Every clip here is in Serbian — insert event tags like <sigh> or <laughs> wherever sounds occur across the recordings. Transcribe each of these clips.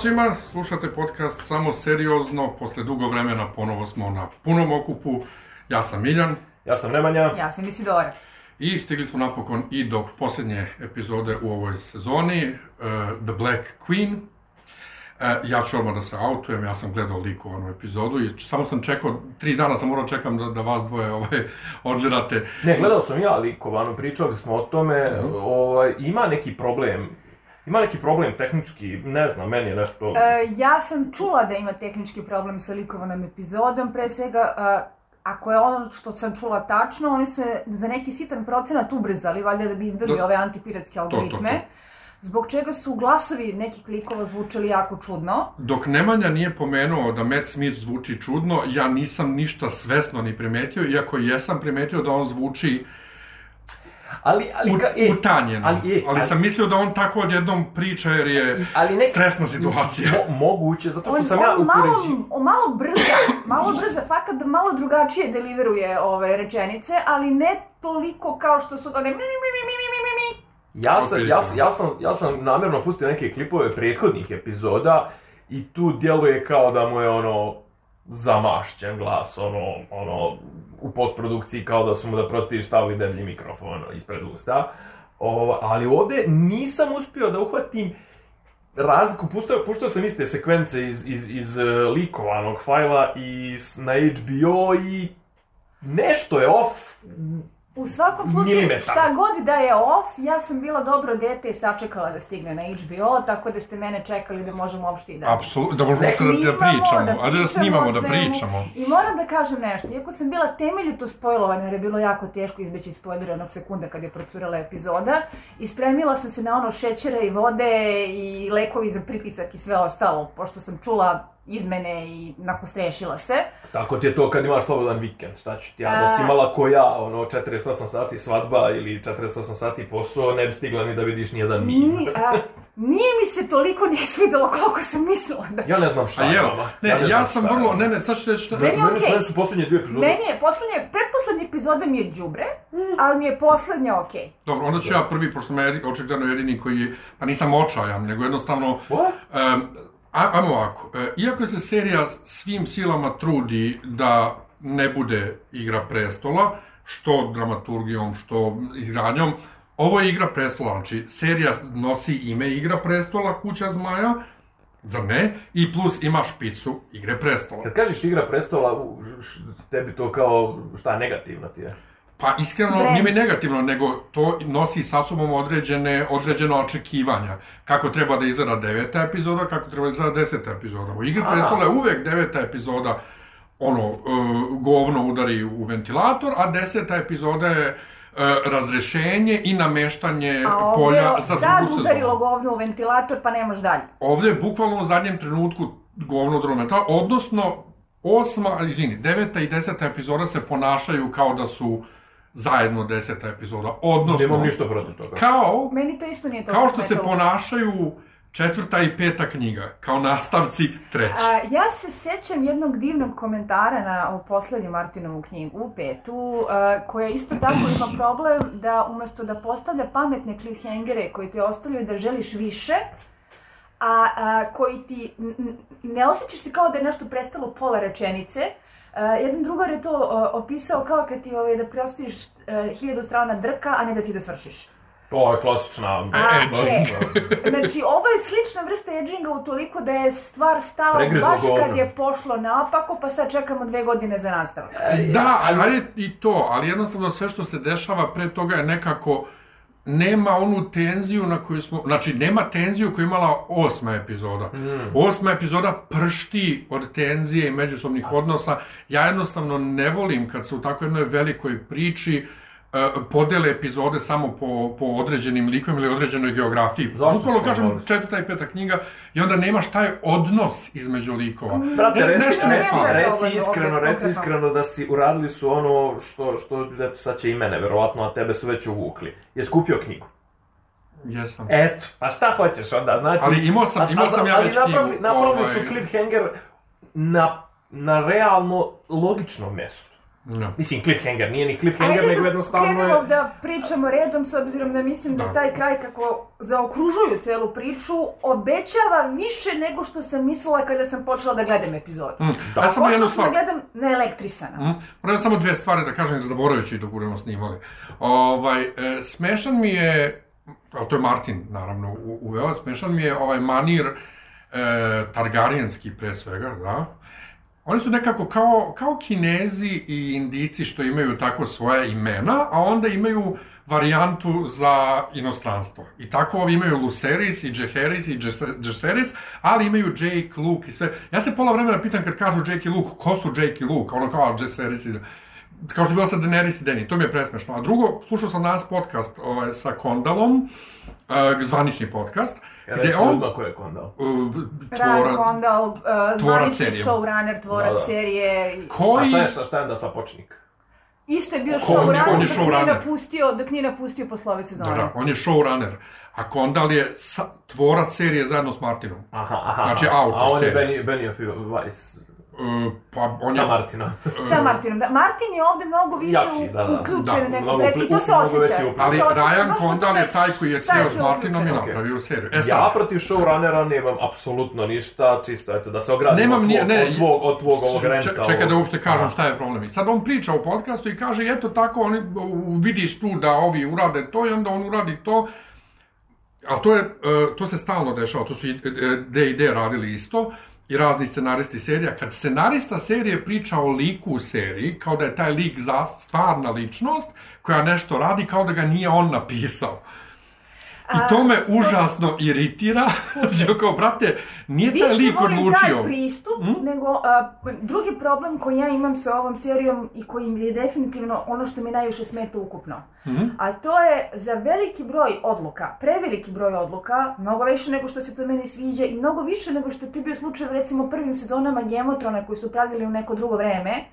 Svima, slušate podcast Samo seriozno, posle dugo vremena ponovo smo na punom okupu. Ja sam Miljan Ja sam Nemanja. Ja sam Isidora. i stigli smo napokon i do posljednje epizode u ovoj sezoni, uh, The Black Queen. Uh, ja ću odmah da se autujem, ja sam gledao likovanu epizodu i samo sam čekao, tri dana sam morao čekam da, da vas dvoje ovaj, <laughs> odgledate. Ne, gledao sam ja likovanu, pričali smo o tome, ovaj, ima neki problem, ima neki problem tehnički, ne znam, meni je nešto... E, ja sam čula da ima tehnički problem sa likovanom epizodom, pre svega, e, ako je ono što sam čula tačno, oni su za neki sitan procenat ubrzali, valjda da bi izbjegli Da- ove antipiratske algoritme. to. Zbog čega su glasovi nekih klikova zvučali jako čudno. Dok Nemanja nije pomenuo da Matt Smith zvuči čudno, ja nisam ništa svesno ni primetio, iako jesam primetio da on zvuči ali, ali, ka, e, utanjeno. ali, e, ali sam mislio da on tako odjednom priča jer je ali ne- stresna situacija. Mo, moguće, zato što On, sam ja on malo, on malo brza, malo brza, fakat da malo drugačije deliveruje ove rečenice, ali ne toliko kao što su one mi, mi, mi, mi, mi, mi, mi, mi. Ja sam, ja, sam, ja, sam, ja sam namjerno pustio neke klipove prethodnih epizoda i tu djeluje kao da mu je ono zamašćen glas, ono, ono, u postprodukciji kao da su mu da prostiš stavili deblji mikrofon ispred usta. Ovo, ali ovdje nisam uspio da uhvatim razliku, puštao, puštao sam iste sekvence iz, iz, iz eh, likovanog fajla i na HBO i nešto je off, U svakom slučaju, Milimetar. šta god da je off, ja sam bila dobro dete i sačekala da stigne na HBO, tako da ste mene čekali da možemo uopšte i da... Apsolutno, da možemo Da sutra da snimamo, pričamo, da a da pričamo snimamo, da pričamo. I moram da kažem nešto, iako sam bila temeljito spojlovana, jer je bilo jako teško izbeći spoilere onog sekunda kad je procurala epizoda, i spremila sam se na ono šećera i vode i lekovi za pritisak i sve ostalo, pošto sam čula izmene i nakostrešila se. Tako ti je to kad imaš slobodan vikend, šta ću ti ja, da si imala ko ja, ono, 48 sati svadba ili 48 sati posao, ne bi stigla ni da vidiš nijedan mim. Ni, a, nije mi se toliko ne svidelo koliko sam mislila da će. Ja ne znam šta A je evo, vama. ne, ja, sam šta vrlo, ne, ne, sad ću reći šta... Meni Meni okej. meni su posljednje dvije epizode. Meni je poslednje, pretposlednja epizoda mi je đubre, ali mi je poslednja okej. Dobro, onda ću ja prvi, pošto sam ja očigledno jedini koji pa nisam očajan, nego jednostavno, What? um, ajmo ovako, e, iako se serija svim silama trudi da ne bude igra prestola, što dramaturgijom, što izgradnjom, ovo je igra prestola, znači serija nosi ime igra prestola, kuća zmaja, zar ne? I plus ima špicu igre prestola. Kad kažeš igra prestola, tebi to kao, šta, negativno ti je? Pa iskreno, Brand. nije mi negativno, nego to nosi sa sobom određene, određene očekivanja. Kako treba da izgleda deveta epizoda, kako treba da izgleda deseta epizoda. U Igri prestola je uvek deveta epizoda ono, uh, govno udari u ventilator, a deseta epizoda je uh, razrešenje i nameštanje A polja za sad drugu udarilo sezonu. govno u ventilator, pa nemaš dalje. Ovdje je bukvalno u zadnjem trenutku govno ventilator, odnosno osma, izvini, deveta i deseta epizoda se ponašaju kao da su zajedno deseta epizoda, odnosno... Nemam ništa protiv toga. Kao, Meni to isto nije toliko kao što se ponašaju četvrta i peta knjiga, kao nastavci treće. A, ja se sećam jednog divnog komentara na o poslednju Martinovu knjigu, petu, a, koja isto tako ima problem da umesto da postavlja pametne cliffhangere koji te ostavljaju da želiš više, a, a koji ti n- n- ne osjećaš se kao da je nešto prestalo pola rečenice, a, jedan drugar je to a, opisao kao kad ti ovaj, da prostiš a, hiljadu strana drka, a ne da ti da svršiš. To je klasična... A, klasična- Znači, ovo je slična vrsta edginga utoliko da je stvar stala Pregrizlo baš govno. kad je pošlo naopako, pa sad čekamo dve godine za nastavak. Da, ali i to, ali jednostavno sve što se dešava pre toga je nekako nema onu tenziju na koju smo, znači nema tenziju koju je imala osma epizoda. Mm. Osma epizoda pršti od tenzije i međusobnih odnosa. Ja jednostavno ne volim kad se u tako jednoj velikoj priči e, podele epizode samo po, po određenim likovima ili određenoj geografiji. Zašto Bukvalno kažem voli? četvrta i peta knjiga i onda nemaš taj odnos između likova. Brate, Ne- reci, nešto ne reci, reci iskreno, reci iskreno da si uradili su ono što, što, eto, sad će i mene, verovatno, a tebe su već uvukli. Je skupio knjigu. Jesam. Eto, pa šta hoćeš onda, znači... Ali imao sam- imao sam ja ali već napravili, knjigu, napravili ovaj- su cliffhanger na, na realno logičnom mjestu. Da. Mislim, cliffhanger, nije ni cliffhanger, Ajde nego da jednostavno krenemo je... da pričamo redom, s obzirom da mislim da, Da. taj kraj kako zaokružuju celu priču, obećava više nego što sam mislila kada sam počela da gledam epizodu. Mm. Ja samo jednu Počela sam stvar. da gledam naelektrisana. Mm, Moram samo dve stvari da kažem, jer zaboravit ću i dok budemo snimali. Ovaj, e, smešan mi je, ali to je Martin, naravno, uveo, smešan mi je ovaj manir e, Targaryenski pre svega, da. Oni su nekako kao, kao kinezi i indici što imaju tako svoja imena, a onda imaju varijantu za inostranstvo. I tako ovi imaju Luceris i Jaehaerys i Jaceris, ali imaju Jake, Luke i sve. Ja se pola vremena pitam kad kažu Jake i Luke, ko su Jake i Luke? Ono kao Jaceris i... Kao što je bilo sa Daenerys i Dany, to mi je presmešno. A drugo, slušao sam danas podcast ovaj, sa Kondalom, uh, zvanični podcast, gde Reci on... ko je kondal. Uh, tvora, Condal, uh, zvanični serije. showrunner, tvorac Da, da. serije. A koji... šta je, šta, šta je onda sapočnik? Isto je bio Ko- on je- on showrunner je dok nije showrunner. napustio, dok nije napustio posle ove sezone. Da, da, on je showrunner. A Kondal je sa, tvorac serije zajedno s Martinom. Aha, aha. Znači, autor A on je serije. Benny, Benioff Weiss. Uh, pa on Sa je... Martinom. Sa Martinom. Da, Martin je ovde mnogo više Jači, da, da. uključen Da, mnogo pred... I to se osjeća. To. Ali Ryan što je taj koji je sjeo sve s Martinom i napravio seriju. E sad, Ja protiv showrunnera nemam apsolutno ništa, čisto eto, da se ogradim Nemam od, tvog, ne, od tvog, od tvog ovog renta. Čekaj da uopšte kažem Aha. šta je problem. I sad on priča u podcastu i kaže, eto tako, oni, vidiš tu da ovi urade to i onda on uradi to. Ali to, je, e, to se stalno dešava, to su e, D&D radili isto i razni scenaristi serija. Kad scenarista serije priča o liku u seriji, kao da je taj lik za stvarna ličnost, koja nešto radi kao da ga nije on napisao. I to me užasno iritira. Znači, <laughs> kao, brate, nije taj Više lik odlučio. taj pristup, nego a, drugi problem koji ja imam sa ovom serijom i koji je definitivno ono što mi najviše smeta ukupno. A to je za veliki broj odluka, preveliki broj odluka, mnogo više nego što se to meni sviđa i mnogo više nego što to bio slučaj recimo prvim sezonama Gemotrona koji su pravili u neko drugo vreme.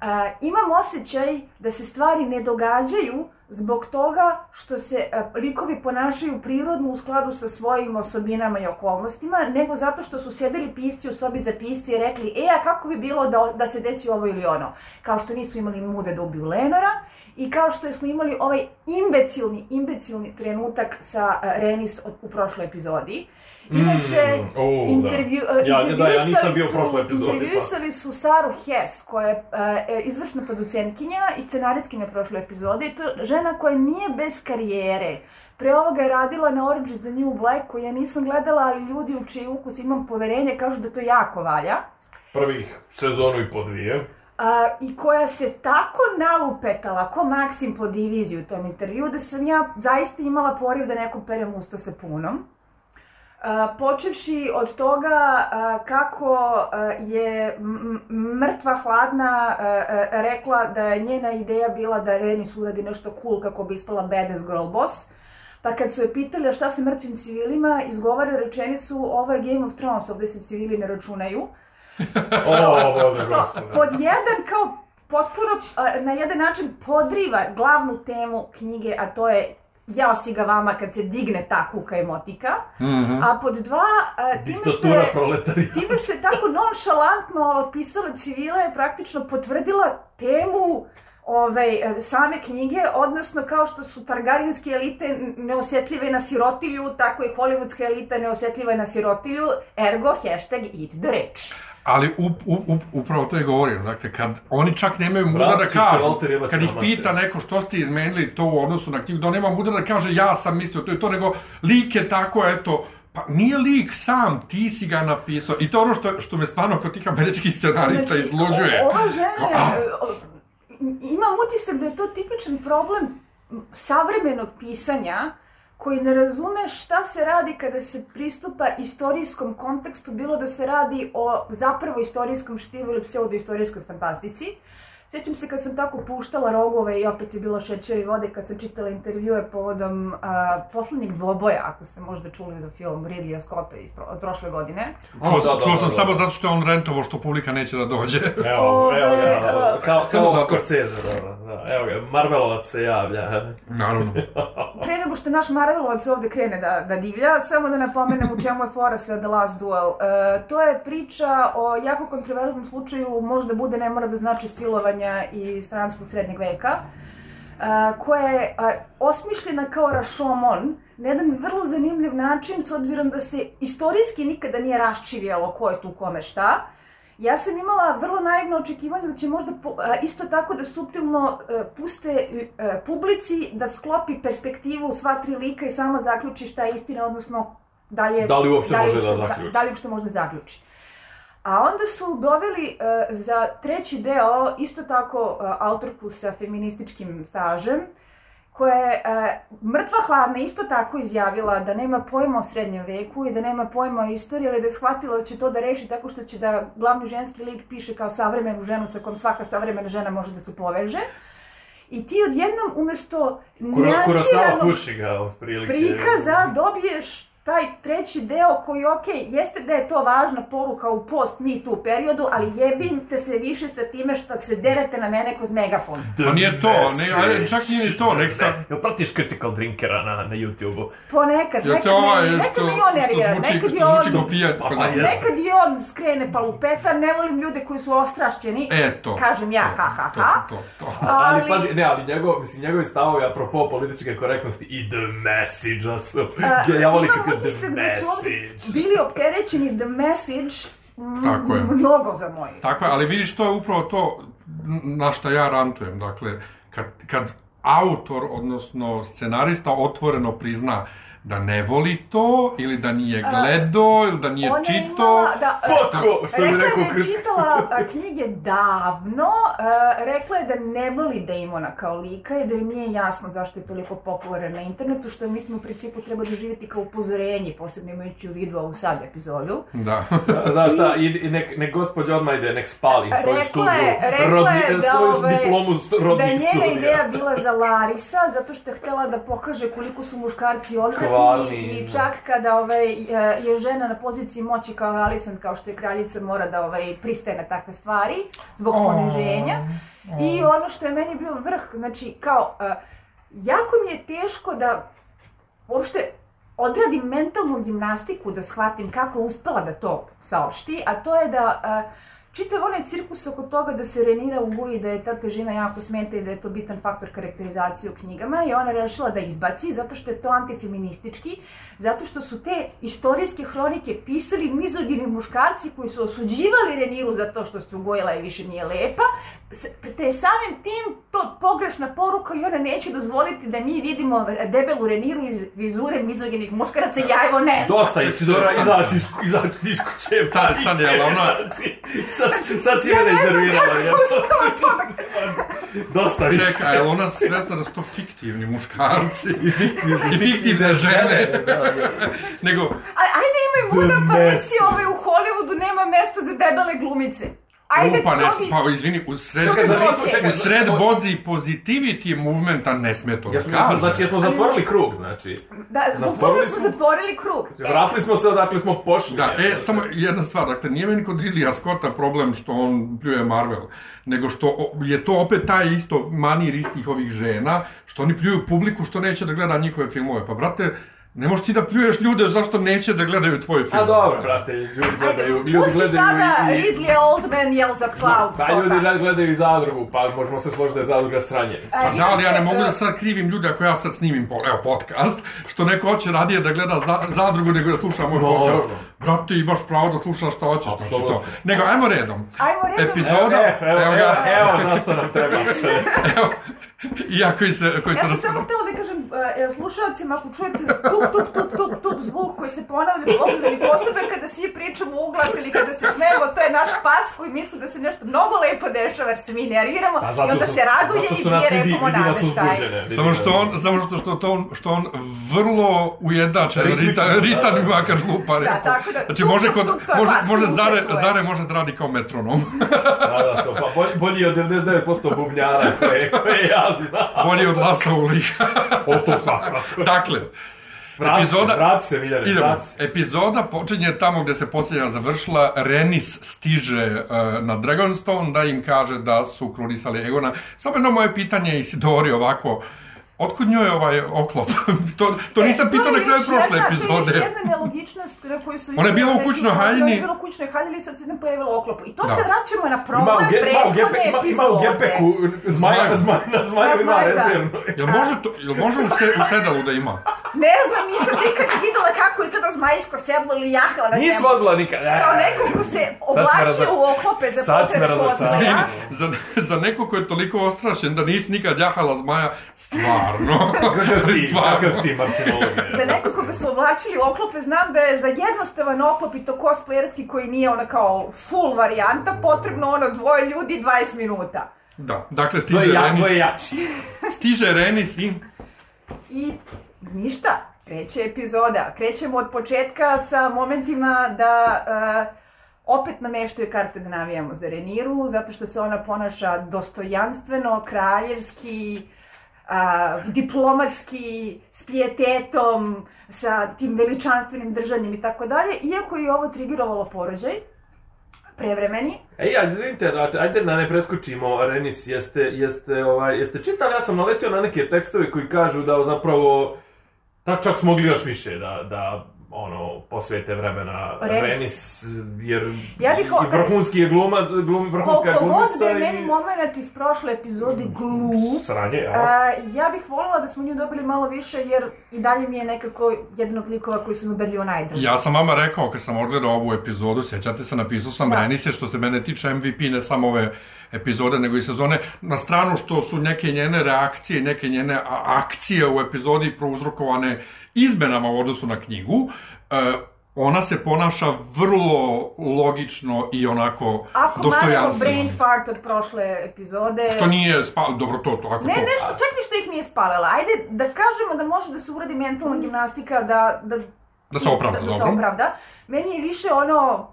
A, imam osjećaj da se stvari ne događaju zbog toga što se a, likovi ponašaju prirodno u skladu sa svojim osobinama i okolnostima, nego zato što su sjedili pisci u sobi za pisci i rekli, e, a kako bi bilo da, da se desi ovo ili ono? Kao što nisu imali mude da ubiju Lenora i kao što smo imali ovaj imbecilni, imbecilni trenutak sa a, Renis u prošloj epizodi. Inače, Mm, o, da. intervju, a, Ja- da, ja nisam bio u su- prošloj epizodi, pa. intervjuisali su Saru Hess, koja je e, izvršna producentkinja i scenaritkinja prošle epizode. I to je žena koja nije bez karijere. Pre ovoga je radila na Orange is the New Black, koju ja nisam gledala, ali ljudi u čiji ukus imam poverenje kažu da to jako valja. Prvih sezonu i po dvije. A, I koja se tako nalupetala ko Maksim po diviziji u tom intervju, da sam ja zaista imala poriv da nekom perem usta sa punom. Počevši od toga kako je mrtva hladna rekla da je njena ideja bila da Renis uradi nešto cool kako bi ispala badass girl boss. Pa kad su je pitali šta sa mrtvim civilima, izgovara rečenicu ovo je Game of Thrones, ovde se civili ne računaju. <laughs> O, bože, Što pod jedan kao potpuno na jedan način podriva glavnu temu knjige, a to je jao si ga vama kad se digne ta kuka emotika. A pod dva, a, time što je, time što je tako nonšalantno otpisala civile je praktično potvrdila temu ovaj, same knjige, odnosno kao što su targarinske elite neosjetljive na sirotilju, tako i hollywoodska elita neosjetljiva na sirotilju, ergo hashtag eat the rich. Ali up, up, up, upravo to je govorio. Dakle, kad oni čak nemaju muda da kažu, kad ih pita neko što ste izmenili to u odnosu na knjigu, da on nema muda da kaže ja sam mislio to i to, nego lik je tako, eto, pa nije lik sam, ti si ga napisao. I to je ono što, što me stvarno kod tih američkih scenarista izluđuje. Znači, o- Ova žena, a, imam utisak da je to tipičan problem savremenog pisanja koji ne razume šta se radi kada se pristupa istorijskom kontekstu, bilo da se radi o zapravo istorijskom štivu ili pseudoistorijskoj fantastici. Sjećam se kad sam tako puštala rogove i opet je bilo šećer i vode kad sam čitala intervjue povodom a, poslednjeg dvoboja, ako ste možda čuli za film Ridleya Scotta iz pro, od prošle godine. Čuo, da, da, čuo da, sam da. samo zato što je on rentovo što publika neće da dođe. Evo, <laughs> evo ga, kao, Samo kao. Scorsese, da, da, da. Evo ga, Marvelovac se javlja. Naravno. <laughs> Pre nego što naš Marvelovac ovde krene da, da divlja, samo da napomenem u čemu je fora sa The Last Duel. E, to je priča o jako kontroverznom slučaju, možda bude, ne mora da znači silovanje silovanja iz francuskog srednjeg veka, koja je osmišljena kao Rashomon, na jedan vrlo zanimljiv način, s obzirom da se istorijski nikada nije raščivjelo ko je tu kome šta. Ja sam imala vrlo naivno očekivanje da će možda po, isto tako da subtilno puste publici da sklopi perspektivu sva tri lika i samo zaključi šta je istina, odnosno da li, je, Da li uopšte može da da, zaključi? da li uopšte može da zaključi. A onda su doveli uh, za treći deo isto tako uh, autorku sa feminističkim stažem, koja je uh, mrtva hladna isto tako izjavila da nema pojma o srednjem veku i da nema pojma o istoriji, ali da je shvatila da će to da reši tako što će da glavni ženski lik piše kao savremenu ženu sa kojom svaka savremena žena može da se poveže. I ti odjednom umesto ga, otprilike. prikaza dobiješ taj treći deo koji, ok, jeste da je to važna poruka u post-Me Too periodu, ali jebim te se više sa time što se derete na mene kroz megafon. Pa nije to, ne, ali čak nije ni to, nek sa- Jel pratiš Critical Drinkera na, na YouTube-u? Ponekad, nekad, te ovaj, me, nekad što, i on što nervira, nekad što je on... zvuči pijan, Pa, pa, pa. Nekad i on skrene palupeta, ne volim ljude koji su ostrašćeni. E, to. Kažem ja, ha, ha, to, ha. To, to, to. Ali, Ali- pazi, ne, ali njegov, mislim, njegovi stavovi apropo političke korektnosti i the message su... A, ja volim kad utisak da su ovdje bili opterećeni the message Tako je. mnogo za moj. Tako je, ali vidiš, to je upravo to na što ja rantujem. Dakle, kad, kad autor, odnosno scenarista, otvoreno prizna da ne voli to, ili da nije gledao, ili da nije Ona čito, imala, da, Fuck, što bi rekla je rekao da je čitala knjige davno, a, rekla je da ne voli Damona kao lika i da joj nije jasno zašto je toliko popularan na internetu, što je mislim u principu treba doživjeti kao upozorenje, posebno imajući u vidu ovu sad epizodu. da. <laughs> Znaš šta, i, i nek, nek gospođa odmah ide, nek spali svoju Rekla studiju, je, rekla rodni, je da, svoju ovaj, diplomu st- da je rodnih njena studija. ideja bila za Larisa, zato što je htjela da pokaže koliko su muškarci <laughs> odvratni Kvarni, i da. čak kada ovaj, je je žena na poziciji moći kao Alicent, kao što je kraljica, mora da ovaj, pristaje na takve stvari zbog poniženja. I ono što je meni bio vrh, znači kao, uh, jako mi je teško da uopšte odradim mentalnu gimnastiku da shvatim kako je uspela da to saopšti, a to je da uh, čitav onaj cirkus oko toga da se Renira uguji, da je ta težina jako smeta i da je to bitan faktor karakterizacije u knjigama i ona rešila da izbaci zato što je to antifeministički, zato što su te istorijske hronike pisali mizogini muškarci koji su osuđivali Reniru za to što se ugojila i više nije lepa, te je samim tim to pogrešna poruka i ona neće dozvoliti da mi vidimo debelu Reniru iz vizure mizoginih muškaraca, ja evo ne znam. Dosta, Isidora, stani. izaći iz, izaći iz kuće. Stani, stani, ali ona- <laughs> Znači, sad, sad si mene iznervirala, jel? <laughs> Dosta više. Čekaj, je ona svesna da su to fiktivni muškarci? <laughs> I fiktivne, I fiktivne žene. Nego, Aj, ajde imaj The pa nisi ovaj u Hollywoodu nema mesta za debele glumice. Ajde, u, pa, ne, mi... pa izvini, u sred, bi Čekaj, okej. čekaj, u sred body positivity movementa ne sme to da Jesmo, jesmo, kaže. znači, jesmo zatvorili krug, znači. Da, zbog toga smo smo- zatvorili krug. Vratili smo se odakle smo pošli. Da, e, samo jedna stvar, dakle, nije meni kod Ridleya Scotta problem što on pljuje Marvel, nego što je to opet taj isto manir istih ovih žena, što oni pljuju publiku što neće da gleda njihove filmove. Pa, brate, ne možeš ti da pljuješ ljude zašto neće da gledaju tvoj film. A dobro, brate, ljudi gledaju, Ajde, ljudi gledaju sada i... Ridley Oldman yells at clouds. Pa ljudi gled- gledaju i zadrugu, pa možemo se složiti da je zadruga sranje. A, Pa da, ali ja ne mogu da e, sad krivim ljude ako ja sad snimim po, evo, podcast, što neko hoće radije da gleda za, zadrugu nego da sluša moj Dobro. podcast. Brate, imaš pravo da slušaš šta hoćeš, znači to. Nego, ajmo redom. Ajmo redom. Epizoda, Evo, evo, evo evo, ga, evo, zašto nam treba čovjek. <laughs> evo, ja koji se, koji Ja sam ras- samo htjela da kažem uh, slušalcima, ako čujete tup, tup, tup, tup, tup zvuk koji se ponavlja pozadini posebe kada svi pričamo u glas ili kada se smemo, to je naš pas koji misli da se nešto mnogo lepo dešava jer se mi nerviramo A i onda su- se raduje i mi je vidi, rekamo vidi nas nameštaj. uzbuđene. vidi Samo što on, samo što, što, to on, što on vrlo ujednačen, Ritmično, ritan, da, ritan da. makar lupa repu. tako da, Znači tup, može, kod, može, može zare, zare može da radi kao metronom. Da, da, to, pa bolji od 99% bubnjara koje, koje ja znam. Bolji od Lasa Ulriha. <laughs> O, to svakako. dakle, Vrati se, Epizoda- vrati se, Miljane, Idemo. vrati se. Epizoda počinje tamo gde se posljednja završila. Renis stiže uh, na Dragonstone da im kaže da su krunisali Egona. Samo jedno moje pitanje Isidori ovako. Otkud njoj ovaj oklop? <laughs> to, to nisam E, pitao na kraju prošle jedna- To je epizode. još jedna nelogičnost na koju su... Ona je bila u kućnoj rekli, haljini. Ona je bila u kućnoj haljini i sad se ne pojavila oklop. I to Da. se vraćamo na problem ima, prethodne ima, ima u epizode. gepeku zmaja, zmaj, na zmaju ima da. rezervnu. Jel može, to, jel može u, se, u sedalu da ima? Ne znam, nisam nikad videla kako izgleda zmajsko sedlo ili jahala na Nisi njemu. vozila nikad. e. Kao neko ko se oblačio u oklope za potrebe. Kosova. za, za neko ko je toliko ostrašen da nisi nikad jahala zmaja, stvarno. <laughs> Kakav ti, Stvarno. kakav ti marcinolog. <laughs> Za nekog koga su oblačili u oklope, znam da je za jednostavan oklop i to cosplayerski koji nije ona kao full varijanta, potrebno ono dvoje ljudi 20 minuta. Da, dakle To stiže je, ja, Renis, to je jači. stiže Renis i I ništa, kreće epizoda. Krećemo od početka sa momentima da uh, opet nameštaju karte da navijamo za Reniru, zato što se ona ponaša dostojanstveno, kraljevski, a, diplomatski, s pijetetom, sa tim veličanstvenim držanjem i tako dalje, iako je ovo trigirovalo porođaj, prevremeni, Ej, ja, izvinite, znači, ajde da ne preskočimo, Renis, jeste, jeste, ovaj, jeste čitali, ja sam naletio na neke tekstove koji kažu da zapravo, čak smo mogli još više da, da ono, posvete vremena Renis. Renis, jer Ja bih i vrhunski je glumac, glum, vrhunska je koliko god glumica da je i... meni moment iz prošle epizode glup, Sranje, ja. A, ja bih voljela da smo nju dobili malo više, jer i dalje mi je nekako jedan od likova koji su mi ubedljivo najdraži. Ja sam vama rekao kad sam odgledao ovu epizodu, sjećate se, napisao sam Da. Renise, što se mene tiče MVP, ne samo ove epizode, nego i sezone, na stranu što su neke njene reakcije, neke njene akcije u epizodi prouzrokovane izmenama u odnosu na knjigu, e, ona se ponaša vrlo logično i onako Ako manemo dostojanstveno. brain fart od prošle epizode... Što nije spalo, dobro to, to ako Ne, to... nešto, čak ni što ih nije spalila. Ajde da kažemo da može da se uradi mentalna gimnastika, da... Da, Da se opravda, da, da se dobro. opravda. Meni je više ono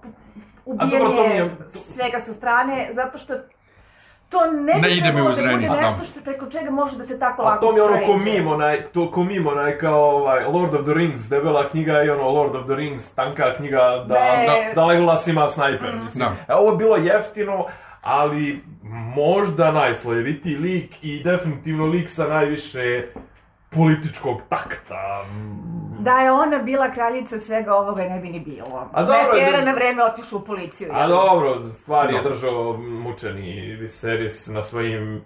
ubijanje dobro, to mi je- svega sa strane, zato što to ne bi Ne ide mi uz da bude da. nešto što preko čega može da se tako A lako to mi je ono ko mim, onaj, to ko mim, onaj kao ovaj, Lord of the Rings, debela knjiga i ono Lord of the Rings, tanka knjiga da, Ne. da, da Legolas ima snajper, mislim. Da. E, ovo je bilo jeftino, ali možda najslojevitiji lik i definitivno lik sa najviše političkog takta. Da je ona bila kraljica svega ovoga ne bi ni bilo. A dobro, ne, Pera da- na vreme otišao u policiju. A dobro, stvar je držao mučeni Viserys na svojim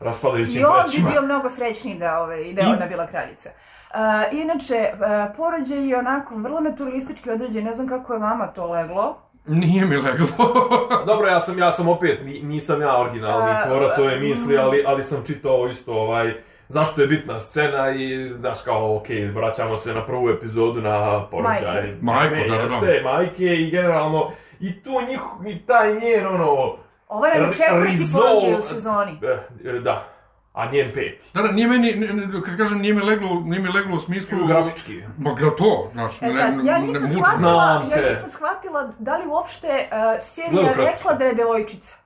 raspadajućim I on bi plećima. bio mnogo srećniji da, ove, da je I- ona bila kraljica. Uh, inače, uh, porođaj je onako vrlo naturalistički određen, ne znam kako je vama to leglo. Nije mi leglo. <laughs> Dobro, ja sam, ja sam opet, ni- nisam ja originalni tvorac ove mm. misli, ali, ali sam čitao isto ovaj, zašto je bitna scena i, znaš, kao, okej, vraćamo se na prvu epizodu na porođaj. Ne, da, da, da. majke i generalno, i tu njih, i taj njen, ono, Ovo je R- četvrti porođaj u sezoni. eh, eh, da, a njen peti. Da, da, nije meni, ne- ne- kad kažem nije mi leglo, nije mi leglo u smislu... Grafički. Ma gra to, znaš, E ne, sad, ja ne, nisam, muči. shvatila, Znam ja nisam shvatila da li uopšte uh, serija rekla da je devojčica.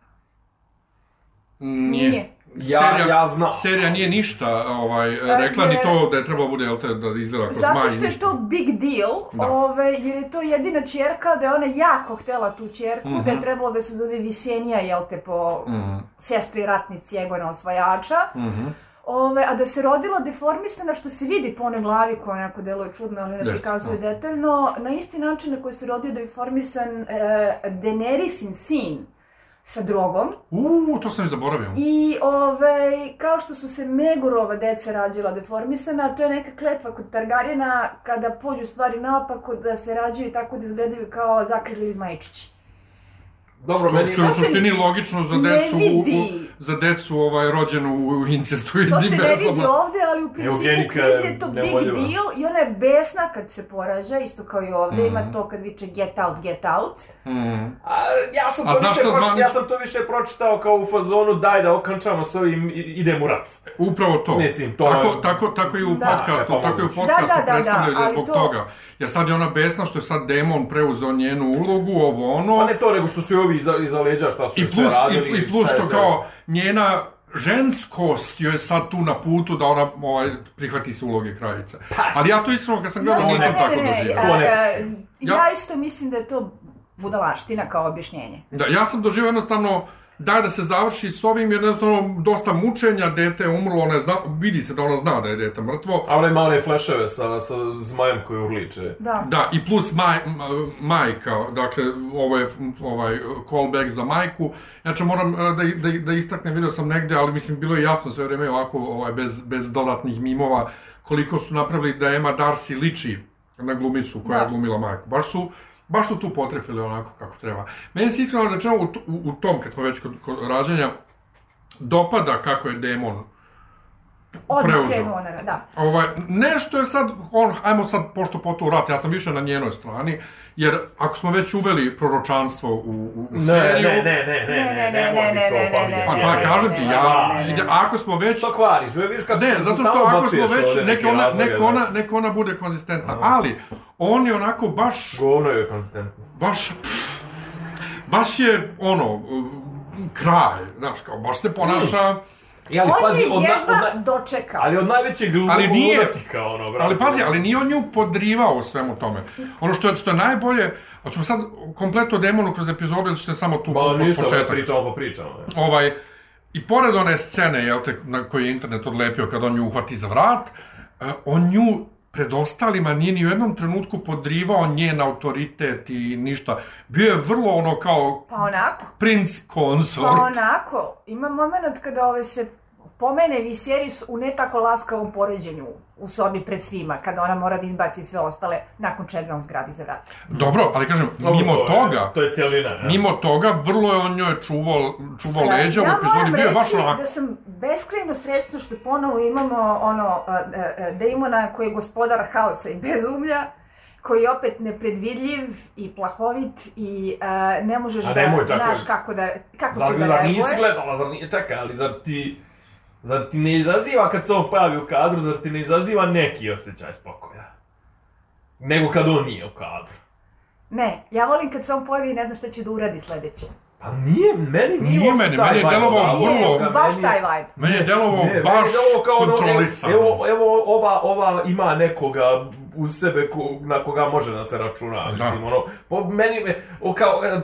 Nije. Nije. Ja, serija, ja znam. Serija nije ništa ovaj, rekla, je- ni to da je trebalo bude, jel te, da izgleda kao Zato što je ništa. to big deal, Da. ove, jer je to jedina čerka, da je ona jako htela tu čerku, da Mhm. je trebalo da se zove Visenija, jel te, po Mhm, sestri ratnici Egona osvajača. mhm. Ove, a da se rodila deformisana, što se vidi po onoj glavi koja onako deluje čudno, ali ne Jeste, prikazuje da. detaljno, na isti način na koji se rodio deformisan e, Daenerysin sin sa drogom. Uuu, to sam i zaboravio. I ovaj, kao što su se Megurova deca rađila deformisana, to je neka kletva kod Targaryena kada pođu stvari naopako da se rađaju tako da izgledaju kao zakrili zmajčići. Dobro, što, meni što je u suštini logično za decu, u, u, za decu ovaj, rođenu u incestu i To se ne vidi ovde, ali u principu Eugenika knjizi je to big nevoljeva. deal i ona je besna kad se porađa, isto kao i ovde, Mhm. ima to kad viče get out, get out. Mm. A, ja sam A to više pročitao, zvan- ja sam to više pročitao kao u fazonu daj da okončamo s ovim, idem u rat. Upravo to. Mislim, to tako, je- tako, tako i u Da. podcastu, E, pa tako i u podcastu Da, da, da, predstavljaju da, da je ali zbog to- toga. Jer sad je ona besna što je sad demon preuzeo njenu ulogu, ovo ono. Pa ne to, nego što su i ovi iza, iza leđa šta su I joj sve plus, radili. i, i plus što kao njena ženskost joj je sad tu na putu da ona ovaj, prihvati se uloge kraljice. Ali ja to iskreno kad sam gledao nisam tako doživio. Ja- isto mislim da je to budalaština kao objašnjenje. Da, ja sam doživio jednostavno daj da se završi s ovim, jer jednostavno dosta mučenja, dete je umrlo, ona je zna, vidi se da ona zna da je dete mrtvo. A ona ima one fleševe sa, sa zmajem koji urliče. Da. Da, i plus maj, majka, dakle, ovo je ovaj callback za majku. Znači, moram e, da, da, da istaknem, vidio sam negde, ali mislim, bilo je jasno sve vreme ovako, ovaj, bez, bez dodatnih mimova, koliko su napravili da Emma Darcy liči na glumicu koja Da. je glumila majku. Baš su, baš su tu potrefili onako kako treba. Meni se iskreno rečeno u, u, u tom, kad smo već kod, kod rađanja, dopada kako je demon Odmah preuzeo. krenuo na, da. Ovaj, nešto je sad, on, ajmo sad pošto po to rat, ja sam više na njenoj strani, jer ako smo već uveli proročanstvo u, u, u Ne, seriju, ne, ne, ne, ne, ne, ne, ne, ne, ne, pa ne, pa, ne, pa ne, kažem ti, ja, ako smo već, To kvariš, vidiš kako... ne, zato što ako smo već, neke ona, neka da. ona, neka ona bude konzistentna, ali on je onako baš, Govno je konzistentno. baš, pff, baš je, ono, kraj, znaš, kao, baš se ponaša, I ali On pazi, je od, na, od, na, dočekao. ali od najvećeg Ali nije- lunatika, ono, brate. Ali pazi, ali nije on nju podrivao u svemu tome. Ono što je, što je najbolje, hoćemo sad kompletno demonu kroz epizodu ili ćete samo tu Ba, po- ništa, početak? pričamo pa pričamo. ne. Ovaj, I pored one scene, jel te, na koju je internet odlepio kad on nju uhvati za vrat, eh, on nju pred ostalima nije ni u jednom trenutku podrivao njen autoritet i ništa. Bio je vrlo ono kao Pa onako. princ Pa konsort. onako. Ima moment kada ove se pomene Viserys u ne tako laskavom poređenju u sobi pred svima, kada ona mora da izbaci sve ostale, nakon čega on zgrabi za vrat. Dobro, ali kažem, mimo To je- toga, To je cijelina, ne? mimo toga, vrlo je on njoj čuvao, čuvao leđa u ja epizodi, moram bio je baš reći onako. da sam beskrajno srećna što ponovo imamo ono a, a, a, Damona koji je gospodar haosa i bezumlja, koji je opet nepredvidljiv i plahovit i a, ne možeš A da nemoj tako. znaš kako da kako Zar, će da zar reaguje. nisi gledala, zar nije, čekaj, ali zar ti, zar ti ne izaziva kad se on pojavi u kadru, zar ti ne izaziva neki osjećaj spokoja? Nego kad on nije u kadru. Ne, ja volim kad se on pojavi i ne zna šta će da uradi sledeće. Pa nije, meni nije, Nije meni, taj meni je delovao odavao. vrlo- baš taj vibe. Meni je delovao baš ono, kontrolisano. Evo, evo ova, ova ima nekoga uz sebe ko, na koga može da se računa, mislim, ono, po meni, me, o, kao, e,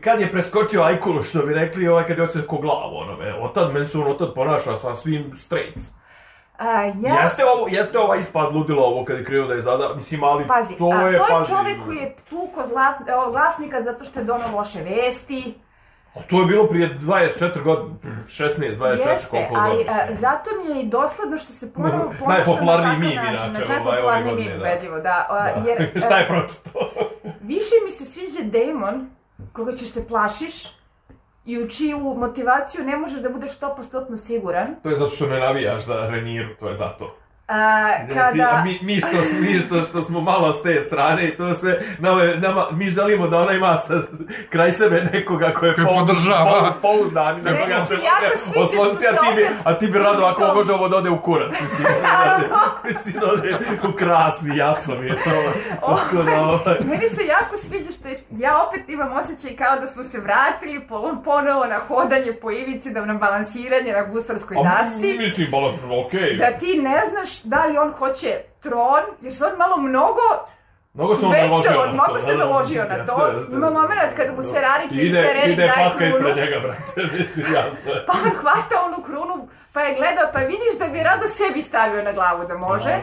kad je preskočio Ajkulu, što bi rekli, ovaj, kad je odsjekao glavu, ono, me, otad, meni se on otad ponaša sa svim straight. A, ja, Jeste ovo, jeste ova ispad ludilo ovo kad je krenuo da je zada, mislim, ali pazi, to a, je, to je pazi, čovjek koji je tuko zlat, glasnika zato što je donao loše vesti. A To je bilo prije 24 godina, 16, 24, Jeste, koliko ali godina. a, zato mi je i dosledno što se ponovo No, ponaša najpopularniji na mim, inače, znači, ovaj, ove najpopularniji godine, mim, da. ubedljivo, da. a, Da. Jer, <laughs> Šta a, je pročito? više mi se sviđa Damon, koga ćeš se plašiš, i u čiju motivaciju ne možeš da budeš 100% siguran. To je zato što ne navijaš za Reniru, to je zato. A, Ti- kada... a mi, mi, što, mi što, što smo malo s te strane i to sve, nama, nama, mi želimo da ona ima sa, kraj sebe nekoga koje Koji podržava. pouzdan, i na Meni koga se može sviđa osloniti, što a ti bi, a ti bi rado ako <laughs> može ovo da ode u kurac, mislim, <laughs> da ode, mislim da ode u krasni, jasno mi je to. <laughs> Tako da, ovaj, Meni se jako sviđa što je, ja opet imam osjećaj kao da smo se vratili po, ponovo na hodanje po ivici, da na balansiranje na gusarskoj a, dasci. mislim, balans, okej. Da ti ne znaš da li on hoće tron, jer se on malo mnogo Mnogo se on naložio na to. mnogo se da, da, naložio na to. jeste. Ima moment kada mu se Rarik i Ide, Serenik ide daje patka krunu. ispred njega, brate, <laughs> mislim, jasno je. Pa on hvata onu krunu, pa je gledao, pa vidiš da bi rado sebi stavio na glavu da može.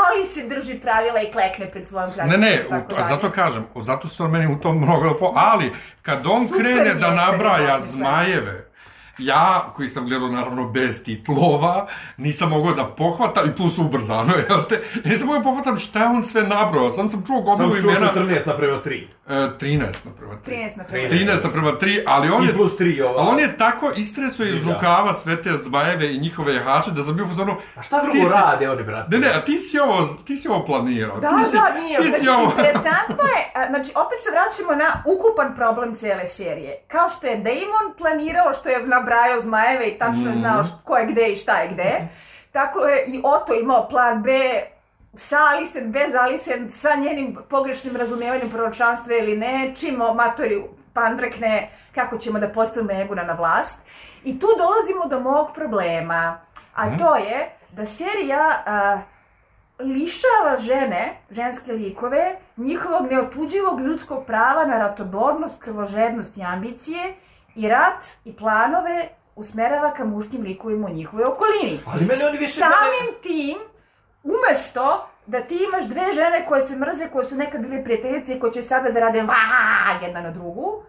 Ali se drži pravila i klekne pred svojom Ne, kraljicom. ne, tako u, a zato kažem, zato se on meni u tom mnogo po, ali kad on Super krene da nabraja zmajeve, ja, koji sam gledao naravno bez titlova, nisam mogao da pohvatam, i plus ubrzano, <laughs> jel te, nisam mogao da pohvatam šta je on sve nabrao, sam sam čuo Sam gomilu čuo imena, 14 naprema 3. e, 13 naprema 3. 13 na primjer. 13 naprema 3, ali on I je plus 3 ova. Ali on je tako istresao iz Da. rukava sve te zmajeve i njihove jahače da sam bio u fazonu... A šta drugo si- rade oni, brate? Ne, ne, a ti si ovo, ti si ovo planirao. Da, ti si, da, nije. Ti si Znači, ovo... interesantno je, znači, opet se vraćamo na ukupan problem cele serije. Kao što je Damon planirao, što je nabrajao zmajeve i tačno je Mhm. znao št- ko je gde i šta je gde, tako je i Oto imao plan B, sa Alicent, bez Alicent, sa njenim pogrešnim razumijevanjem proročanstva ili ne, čim Matori pandrekne kako ćemo da postavimo Eguna na vlast. I tu dolazimo do mog problema, a Mhm. to je da serija a, lišava žene, ženske likove, njihovog neotuđivog ljudskog prava na ratobornost, krvožednost i ambicije i rat i planove usmerava ka muškim likovima u njihovoj okolini. Ali mene oni više... Samim tim, umesto da ti imaš dve žene koje se mrze, koje su nekad bile prijateljice i koje će sada da rade vaaa jedna na drugu,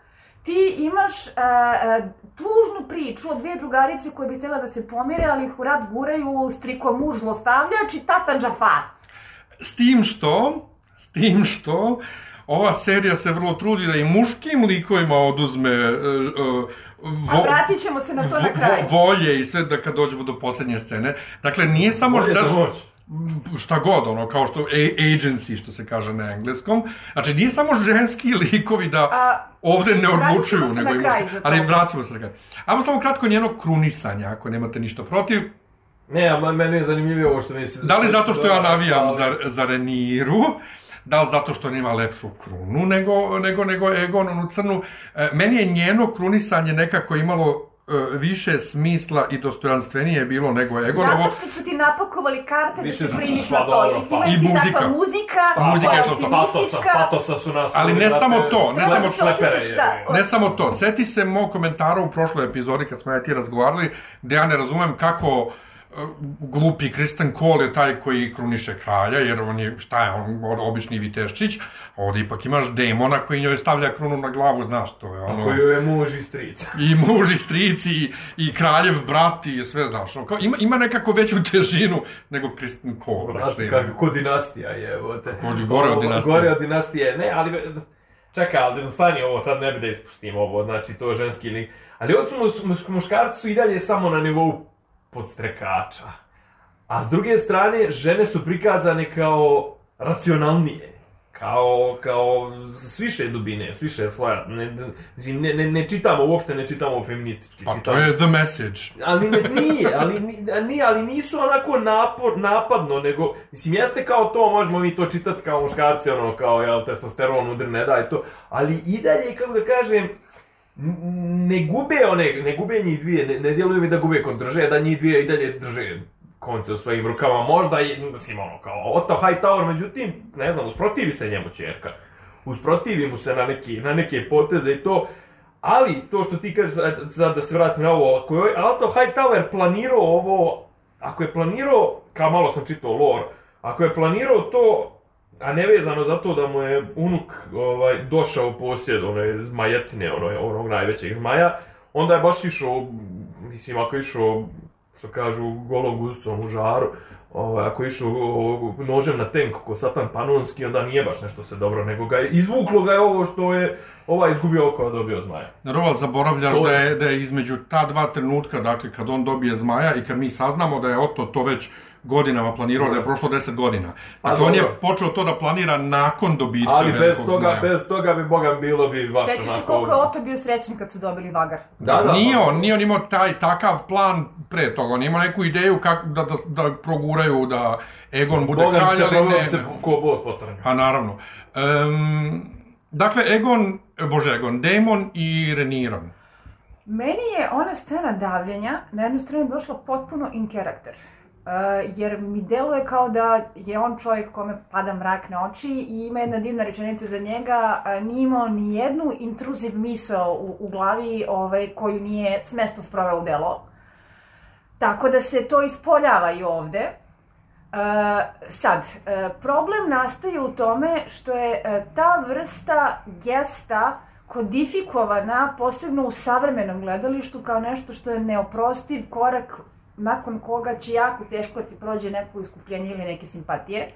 ti imaš uh, uh, tužnu priču od dve drugarice koje bi htjela da se pomire, ali ih u rat guraju striko muž zlostavljač i tata Džafar. S tim što, s tim što, ova serija se vrlo trudi da i muškim likovima oduzme uh, uh, A vratit ćemo se na to na kraju. vo, volje i sve da kad dođemo do poslednje scene. Dakle, nije samo Bolje da... za moć. šta god, ono, kao što agency, što se kaže na engleskom. Znači, nije samo ženski likovi da A, ovde ne vratit odlučuju, ćemo se nego na i kraj muški. Ali vratimo se na kraj. Ajmo samo kratko njeno krunisanje, ako nemate ništa protiv. Ne, a meni je zanimljivije ovo što mi se... Da li zato što ja navijam Ali- za, za Reniru, da li zato što nema lepšu krunu nego, nego, nego Egon, onu crnu. E, meni je njeno krunisanje nekako imalo e, više smisla i dostojanstvenije bilo nego Egon. Zato što su ti napakovali karte Više da se primiš na to. pa. Ima I muzika. takva muzika, Pa, Muzika koja je što- Patosa, patosa su nas... Ali ne brate, samo to, ne samo da šlepere, da... Ne samo to, seti se mog komentara u prošloj epizodi kad smo ja ti razgovarali, gde ja ne razumem kako e, glupi Kristen Cole je taj koji kruniše kralja, jer on je, šta je, on on obični viteščić, a ovde ipak imaš demona koji njoj stavlja krunu na glavu, znaš, to je ono... Koju je muž i stric. <laughs> I muž i strici i, i kraljev brat i sve, znaš, ono, kao, ima, ima nekako veću težinu nego Kristen Cole, Brate, kako, ko dinastija je, evo te. Gore od dinastije. Gore od dinastije, ne, ali... Čekaj, ali stani ovo, sad ne bi da ispustim ovo, znači to je ženski lik. Ali ovo su muš, muš, muškarci su i dalje samo na nivou podstrekača. A s druge strane, žene su prikazane kao racionalnije. Kao, kao s više dubine, s više sloja. Ne, ne, ne, ne, čitamo, uopšte ne čitamo feministički. Pa to čitamo, je the message. Ali ne, nije, ali, nije, ali nisu onako napor, napadno, nego, mislim, jeste kao to, možemo mi to čitati kao muškarci, ono, kao, jel, testosteron udri, ne daj to, ali i dalje, kako da kažem, ne gube one, ne gube njih dvije, ne, ne djeluje mi da gube drže, da njih dvije i dalje drže konce u svojim rukama, možda i, mislim, ono, kao Otto Hightower, međutim, ne znam, usprotivi se njemu čerka. Usprotivi mu se na, neki, na neke poteze i to, ali to što ti kažeš, sad da se vratim na ovo, ako je Otto Hightower planirao ovo, ako je planirao, kao malo sam čitao lore, ako je planirao to, a nevezano za to da mu je unuk ovaj, došao u posjed one zmajetine, ono, onog najvećeg zmaja, onda je baš išao, mislim, ako je išao, što kažu, golom guzicom u žaru, ovaj, ako je išao nožem na tenk ko Satan Panonski, onda nije baš nešto se dobro, nego ga je, izvuklo ga je ovo što je ovaj izgubio oko, a dobio zmaja. Naravno, zaboravljaš To da je- da je između ta dva trenutka, dakle, kad on dobije zmaja i kad mi saznamo da je Otto to već godinama planirao, da je prošlo 10 godina. Pa Dakle, on je počeo to da planira nakon dobitka Ali bez toga, zmaja. bez toga bi, boga, bilo bi baš Sećaš se onako... koliko je Oto bio srećan kad su dobili vagar? Da, da, nije on, nije on imao taj takav plan pre toga, on imao neku ideju kako da, da, da proguraju da Egon bude Boga kralj, ali ne. se ko bos potrnja. Pa naravno. Um, dakle, Egon, bože Egon, Daemon i Reniran. Meni je ona scena davljenja na jednu stranu došla potpuno in character. Uh, jer mi deluje kao da je on čovjek kome pada mrak na oči i ima jedna divna rečenica za njega, a nije imao ni jednu intruziv misao u, u glavi ovaj, koju nije smesno sproveo u delo. Tako da se to ispoljava i ovde. Uh, sad, uh, problem nastaje u tome što je uh, ta vrsta gesta kodifikovana posebno u savremenom gledalištu kao nešto što je neoprostiv korak nakon koga će jako teško da ti prođe neko iskupljenje ili neke simpatije.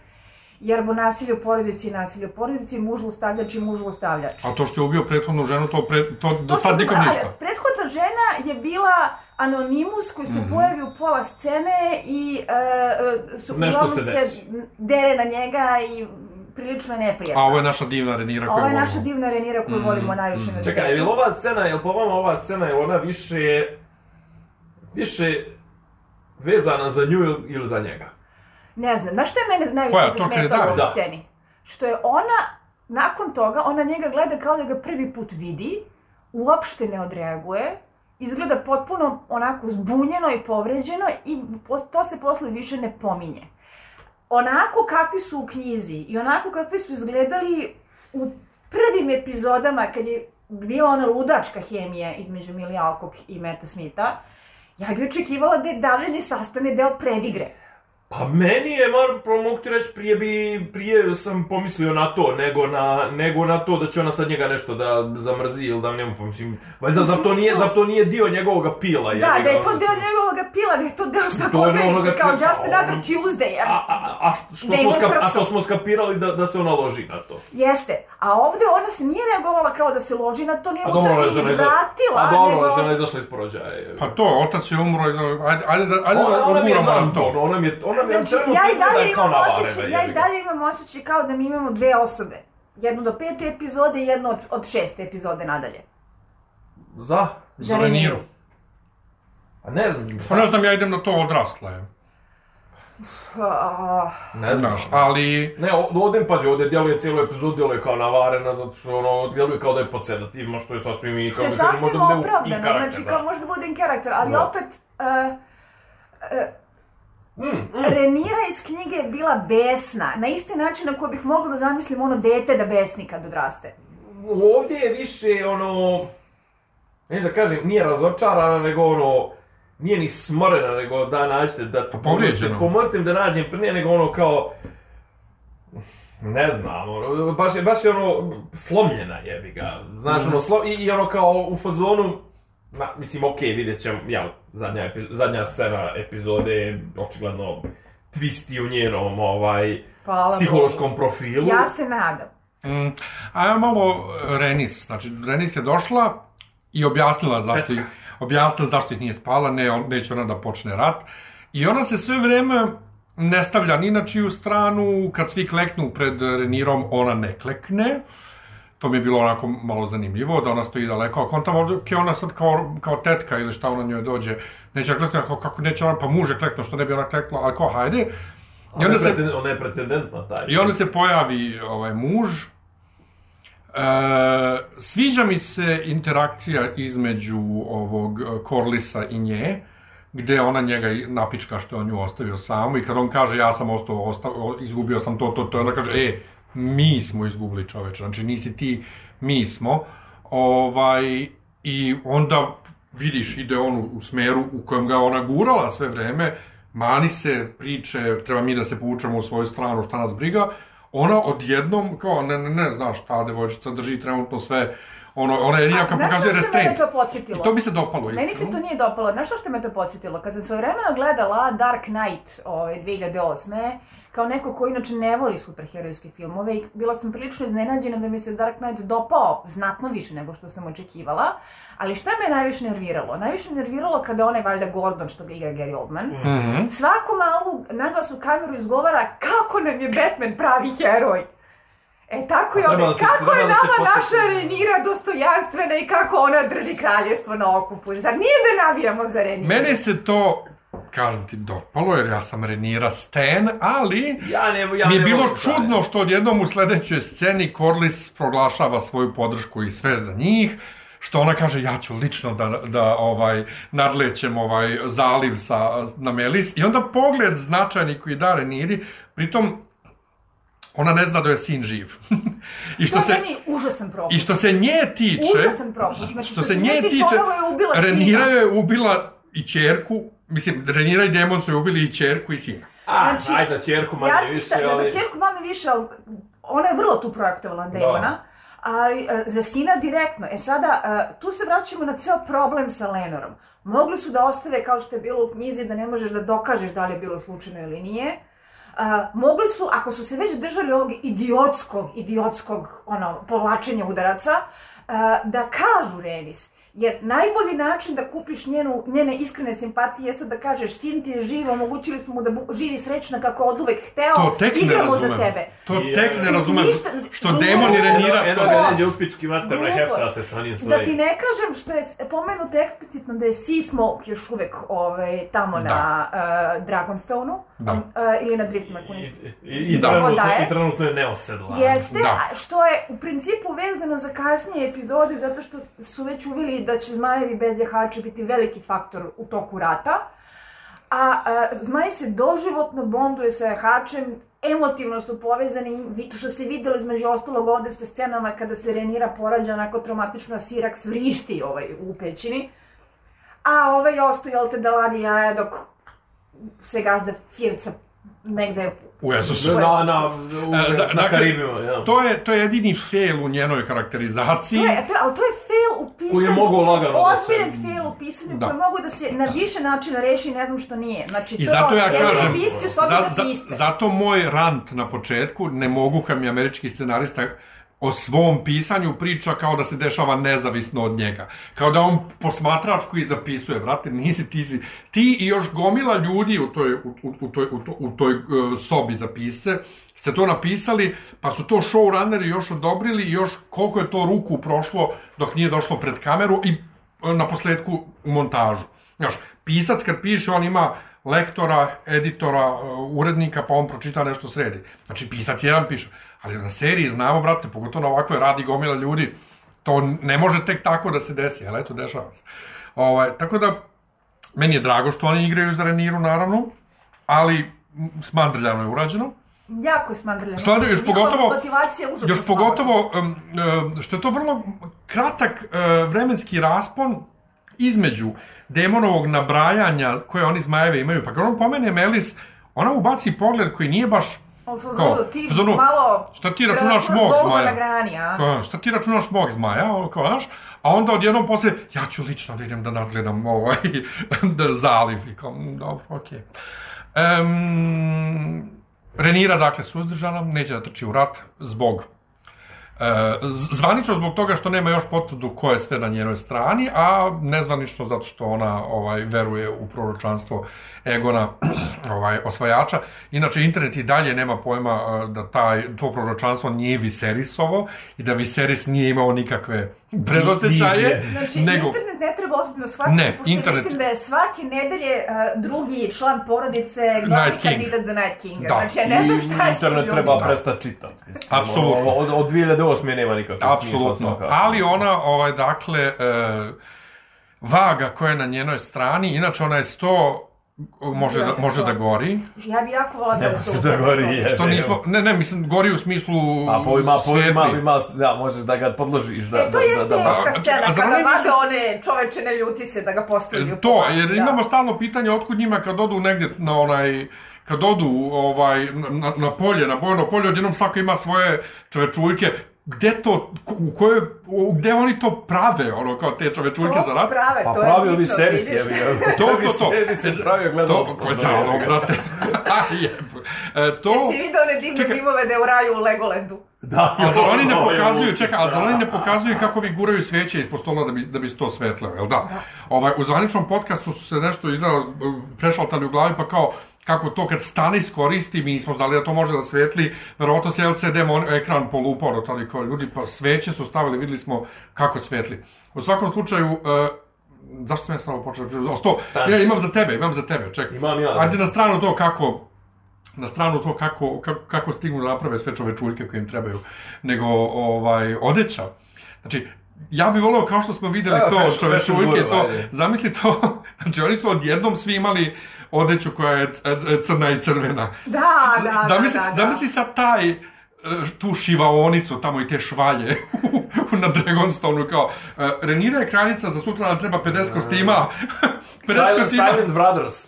Jer bo nasilje u porodici je nasilje u porodici, muž zlostavljač i muž zlostavljač. A to što je ubio prethodnu ženu, to, pre, to do To sad što nikom ništa. Prethodna žena je bila anonimus koji se Mhm. pojavi u pola scene i uh, uh, su, Nešto uglavnom se desi. dere na njega i prilično je neprijatno. A ovo je naša divna Renira koju Ovo je volimo. naša divna Renira koju volimo najviše na Čekaj, je li ova scena, je li po vama ova scena, je li ona više... više vezana za nju ili- ili za njega? Ne znam, znaš šta je mene najviše zasmetalo u da, sceni? Što je ona, nakon toga, ona njega gleda kao da ga prvi put vidi, uopšte ne odreaguje, izgleda potpuno onako zbunjeno i povređeno i to se posle više ne pominje. Onako kakvi su u knjizi i onako kakvi su izgledali u prvim epizodama kad je bila ona ludačka hemija između Millie Alcock i Meta Smitha, ja bih očekivala da je davljanje sastane deo predigre. Pa meni je, moram, mogu ti reći, prije bi, prije sam pomislio na to, nego na, nego na to da će ona sad njega nešto da zamrzi ili da njemu pomislim, valjda zar to nije, zar to nije dio njegovog pila, Da, da je to deo mislim. njegovog pila, da je to deo svakodnevnice, kao čega- Just Another ono- Tuesday. A, a, a što, što Da smo, ima ska, a što smo skapirali da, da se ona loži na to? Jeste, a ovde ona se nije reagovala kao da se loži na to, nije A mu dobro, ona je čak ni žena iza... zvratila, A dobro, nego... ona je žena izašla iz porođaja. Pa to, otac je umro, i, ajde, ajde, da, ajde Ona, da nam to. to, ona mi je, ona je Znači, čemu ja i izgleda dalje kao imam osjećaj, ja i dalje imam osjećaj kao da mi imamo dve osobe. Jednu do pete epizode i jednu od, od šeste epizode nadalje. Za? Za Reniru. A ne znam, Pa ne znam, ja idem na to odrasla je. Ah, ne znam. Znaš, ali... Ne, ovdje, pazi, ovdje djeluje cijelu epizodu, djeluje kao navarena, zato što ono, djeluje kao da je pod sedativima, što je sasvim i što je sasvim da opravdano, znači da. kao možda bude in karakter, ali Da. opet... Uh, Mm, mm. Renira iz knjige je bila besna, na isti način na koji bih mogla da zamislim ono dete da besni kad odraste. Ovdje je više, ono, neću da kažem, nije razočarana, nego ono, nije ni smorena, nego da nađete, da Pa pomozite im da nađem prije, nego ono kao, ne znam, ono, baš je, baš je ono, slomljena jebi ga, znaš, ono, slo, i, i ono kao u fazonu, na, mislim, okej, vidjet ćemo, jel, zadnja, epi, zadnja scena epizode je očigledno twisti u njenom, ovaj, Hvala psihološkom profilu. Ja se nadam. Mm, a malo Renis, znači Renis je došla i objasnila zašto, ih, objasnila zašto ih nije spala, ne, on, neće ona da počne rat. I ona se sve vreme ne stavlja ni na čiju stranu, kad svi kleknu pred Renirom, ona ne klekne. To mi je bilo onako malo zanimljivo, da ona stoji daleko, ako on tamo, ok, ona sad kao, kao tetka ili šta ona njoj dođe, neće kleknuti, ako, kako neće ona, pa muže kleknu, što ne bi ona klekla, ali kao, hajde. I Ona onda je, se, ona je pretendent na taj. i onda se pojavi ovaj muž. E, sviđa mi se interakcija između ovog e, Korlisa i nje, gde ona njega napička što je on nju ostavio samu i kad on kaže ja sam ostao, ostao izgubio sam to, to, to, onda kaže e, mi smo izgubili čoveče, znači nisi ti, mi smo. Ovaj, I onda vidiš, ide on u, u smeru u kojem ga ona gurala sve vreme, mani se priče, treba mi da se povučemo u svoju stranu, šta nas briga, ona odjednom, kao, ne, ne, ne, znaš, ta devojčica drži trenutno sve, ono, ona je jedina kao znaš pokazuje što me restraint. to podsjetilo? I to mi se dopalo, Meni se iskreno. to nije dopalo. Znaš što me to podsjetilo? Kad sam svoje vremena gledala Dark Knight ovaj, 2008. kao neko ko inače ne voli superherojske filmove i bila sam prilično iznenađena da mi se Dark Knight dopao znatno više nego što sam očekivala. Ali šta me najviše nerviralo? Najviše me nerviralo kada onaj valjda Gordon što ga igra Gary Oldman. Mhm. Svako malo naglas u kameru izgovara kako nam je Batman pravi heroj. E tako je A treba ovdje, da te- kako je nama naša Renira dostojanstvena i kako ona drži kraljestvo na okupu. Zar nije da navijamo za Reniru? Meni se to, kažem ti, dopalo, jer ja sam Renira Stan, ali Ja ne, ja mi je bilo čudno što odjednom u sledećoj sceni Corlys proglašava svoju podršku i sve za njih, što ona kaže ja ću lično da, da ovaj, nadlećem ovaj zaliv sa, na Melis i onda pogled značajni koji da Reniri, pritom ona ne zna da je sin živ. <laughs> I što To se, meni užasan propust. I što se nje tiče, Užasan propust. Znači, što se nje tiče, ubila Renira je ubila i čerku, mislim, Renira i Demon su ubili i čerku i sina. A, Znači, aj za čerku manje ja se više, sta- ali... Za cijerku malo više, ali ona je vrlo tu projektovala Damona. Ali e, za sina direktno. E sada, e, tu se vraćamo na ceo problem sa Lenorom. Mogli su da ostave kao što je bilo u knjizi da ne možeš da dokažeš da li je bilo slučajno ili nije. Uh, mogli su, ako su se već držali ovog idiotskog, idiotskog ono, povlačenja udaraca, uh, da kažu Renis. Jer najbolji način da kupiš njenu, njene iskrene simpatije jeste da kažeš sin ti je živ, omogućili smo mu da bu- živi srećno kako od uvek hteo, To tek ne igramo za tebe. To Je. tek ne razumem. Ništa- Što. Demon i Renira... Eno Glupost. neđe u pički mater, ne hefta se sa njim Da ti svojim. ne kažem što je pomenuto eksplicitno da je Seasmoke još uvek ovaj, tamo Da. na uh, Dragonstone-u Da. uh, ili na Driftmarku, I, nisi i, i, Da. trenutno, Daje. I trenutno je neosedla. Jeste, Da. što je u principu vezano za kasnije epizode, zato što su već da će zmajevi bez jahača biti veliki faktor u toku rata. A, a Zmaj se doživotno bonduje sa jahačem emotivno su povezani, vi- što se videlo između ostalog ovde ste scenama kada se Renira porađa onako traumatično, a Sirax vrišti ovaj, u pećini. A ovaj osto, jel te, da ladi jaja dok se gazda Firca negde U Jezusu. Na, na, na, E, da- na dakle, Karibima, ja. To je, to je jedini fail u njenoj karakterizaciji. To je, to je, ali to je fail u pisanju. Koji je mogao lagano da se- Ozbiljan fail u pisanju Da. koji mogu da se na više načina reši ne znam što nije. Znači, I to zato ja kažem, pisci u sobi za, za, zato moj rant na početku, ne mogu kad mi američki scenarista o svom pisanju priča kao da se dešava nezavisno od njega. Kao da on posmatračku i zapisuje. Brate, nisi ti si... Ti i još gomila ljudi u toj, u, u, toj, u, to, u toj uh, sobi za pisce ste to napisali, pa su to showrunneri još odobrili i još koliko je to ruku prošlo dok nije došlo pred kameru i e, na posledku u montažu. Znaš, pisac kad piše, on ima lektora, editora, e, urednika, pa on pročita nešto sredi. Znači, pisac jedan piše. Ali na seriji znamo, brate, pogotovo na ovakvoj radi gomila ljudi, to ne može tek tako da se desi, ali eto, dešava se. Ovaj, tako da, meni je drago što oni igraju za Reniru, naravno, ali smandrljano je urađeno. Jako je smandrljeno. Stvarno, još pogotovo- Još pogotovo um, um, što je to vrlo kratak uh, vremenski raspon između demonovog nabrajanja koje oni zmajeve imaju. Pa kad on pomene Melis, ona mu baci pogled koji nije baš U fazonu, ti fazonu, malo... šta ti računaš mog zmaja? na grani, a? Kao, šta ti računaš mog zmaja, ono, kao, znaš, a onda odjednom posle, ja ću lično da idem da nadgledam ovaj, <laughs> da zaliv, i kao, "Mm, dobro, okej. Em, Renira, dakle, suzdržana, neće da trči u rat zbog zvanično zbog toga što nema još potvrdu ko je sve na njenoj strani, a nezvanično zato što ona ovaj veruje u proročanstvo Egona <clears throat> ovaj osvajača. Inače internet i dalje nema pojma e, da taj to proročanstvo nije Viserisovo i da Viseris nije imao nikakve predosećaje. Znači, nego internet ne treba ozbiljno shvatiti, Ne, pošto internet- mislim da je svake nedelje uh, drugi član porodice glavni kandidat za Night Kinga. Da. Znači, ja ne znam šta je internet treba prestati čitati. Apsolutno. Od, od 2008. nema nikakvog smisla Apsolutno. Ali ona, ovaj, dakle, e, vaga koja je na njenoj strani, inače ona je 100 može da, može da gori, Ja bi jako volala da se to da gori, to. je. što nismo, ne, ne, mislim, gori u smislu A po ima, po ima, ima, da, možeš da ga podložiš, da, E, to da, jeste da, da, scena, a kada vade one čoveče ne ljuti se da ga postavljaju. To, po- jer da. imamo stalno pitanje otkud njima kad odu negdje na onaj kad odu ovaj, na, na polje, na bojno polje, odjednom svako ima svoje čovečuljke, gde to, u kojoj, u- gde oni to prave, ono, kao te čovečuljke To za rat? prave, Pa to je pravi ovi vidiš. jebi ga. <laughs> To, to, to. servis je pravio, gledao To, sam. ko je stalo, brate. <laughs> E, to... Jesi vidio one divne Čekaj. dimove da je u raju u Legolandu? Da, A zar oni ne pokazuju, čekaj, a zar oni ne pokazuju kako vi guraju sveće ispod stola da bi, da bi se to svetleo, jel da? Ovaj, u zvaničnom podcastu su se nešto izgleda prešaltali u glavi, pa kao, kako to kad stane iskoristi, mi nismo znali da to može da svetli, verovatno se LCD mon- ekran polupao tada kao ljudi, pa sveće su stavili, videli smo kako svetli. U svakom slučaju, e, zašto sam ja stvarno počeo? O, sto, Stani. ja imam za tebe, imam za tebe, čekaj. Imam ja Ajde na stranu to kako, na stranu to kako, kako, kako stignu da naprave sve čovečuljke koje im trebaju, nego ovaj, odeća. Znači, ja bih voleo kao što smo videli Evo, to fashion- čovečuljke, fashion to, zamisli to, <laughs> znači oni su odjednom svi imali odeću koja je e, crna i crvena. Da, da, zamisli, da, da, da. zamisli sad taj e, tu šivaonicu tamo i te švalje <laughs> na Dragonstone kao uh, Renira je kraljica za sutra nam treba 50 kostima 50 Silent, kostima Silent Brothers.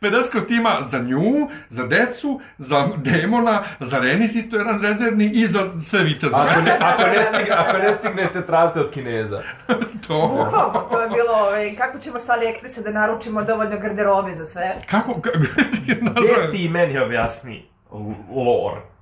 50 kostima za nju, za decu, za demona, za Renis isto jedan rezervni i za sve vitezove. Ako ne, ako ne, <laughs> stigne, ako ne stignete, tražite od Kineza. <laughs> to. Bukvalno, to je bilo, ovaj, kako ćemo s AliExpressa da naručimo dovoljno garderobe za sve? Kako, kako, <laughs> Gdje ti meni objasni lore?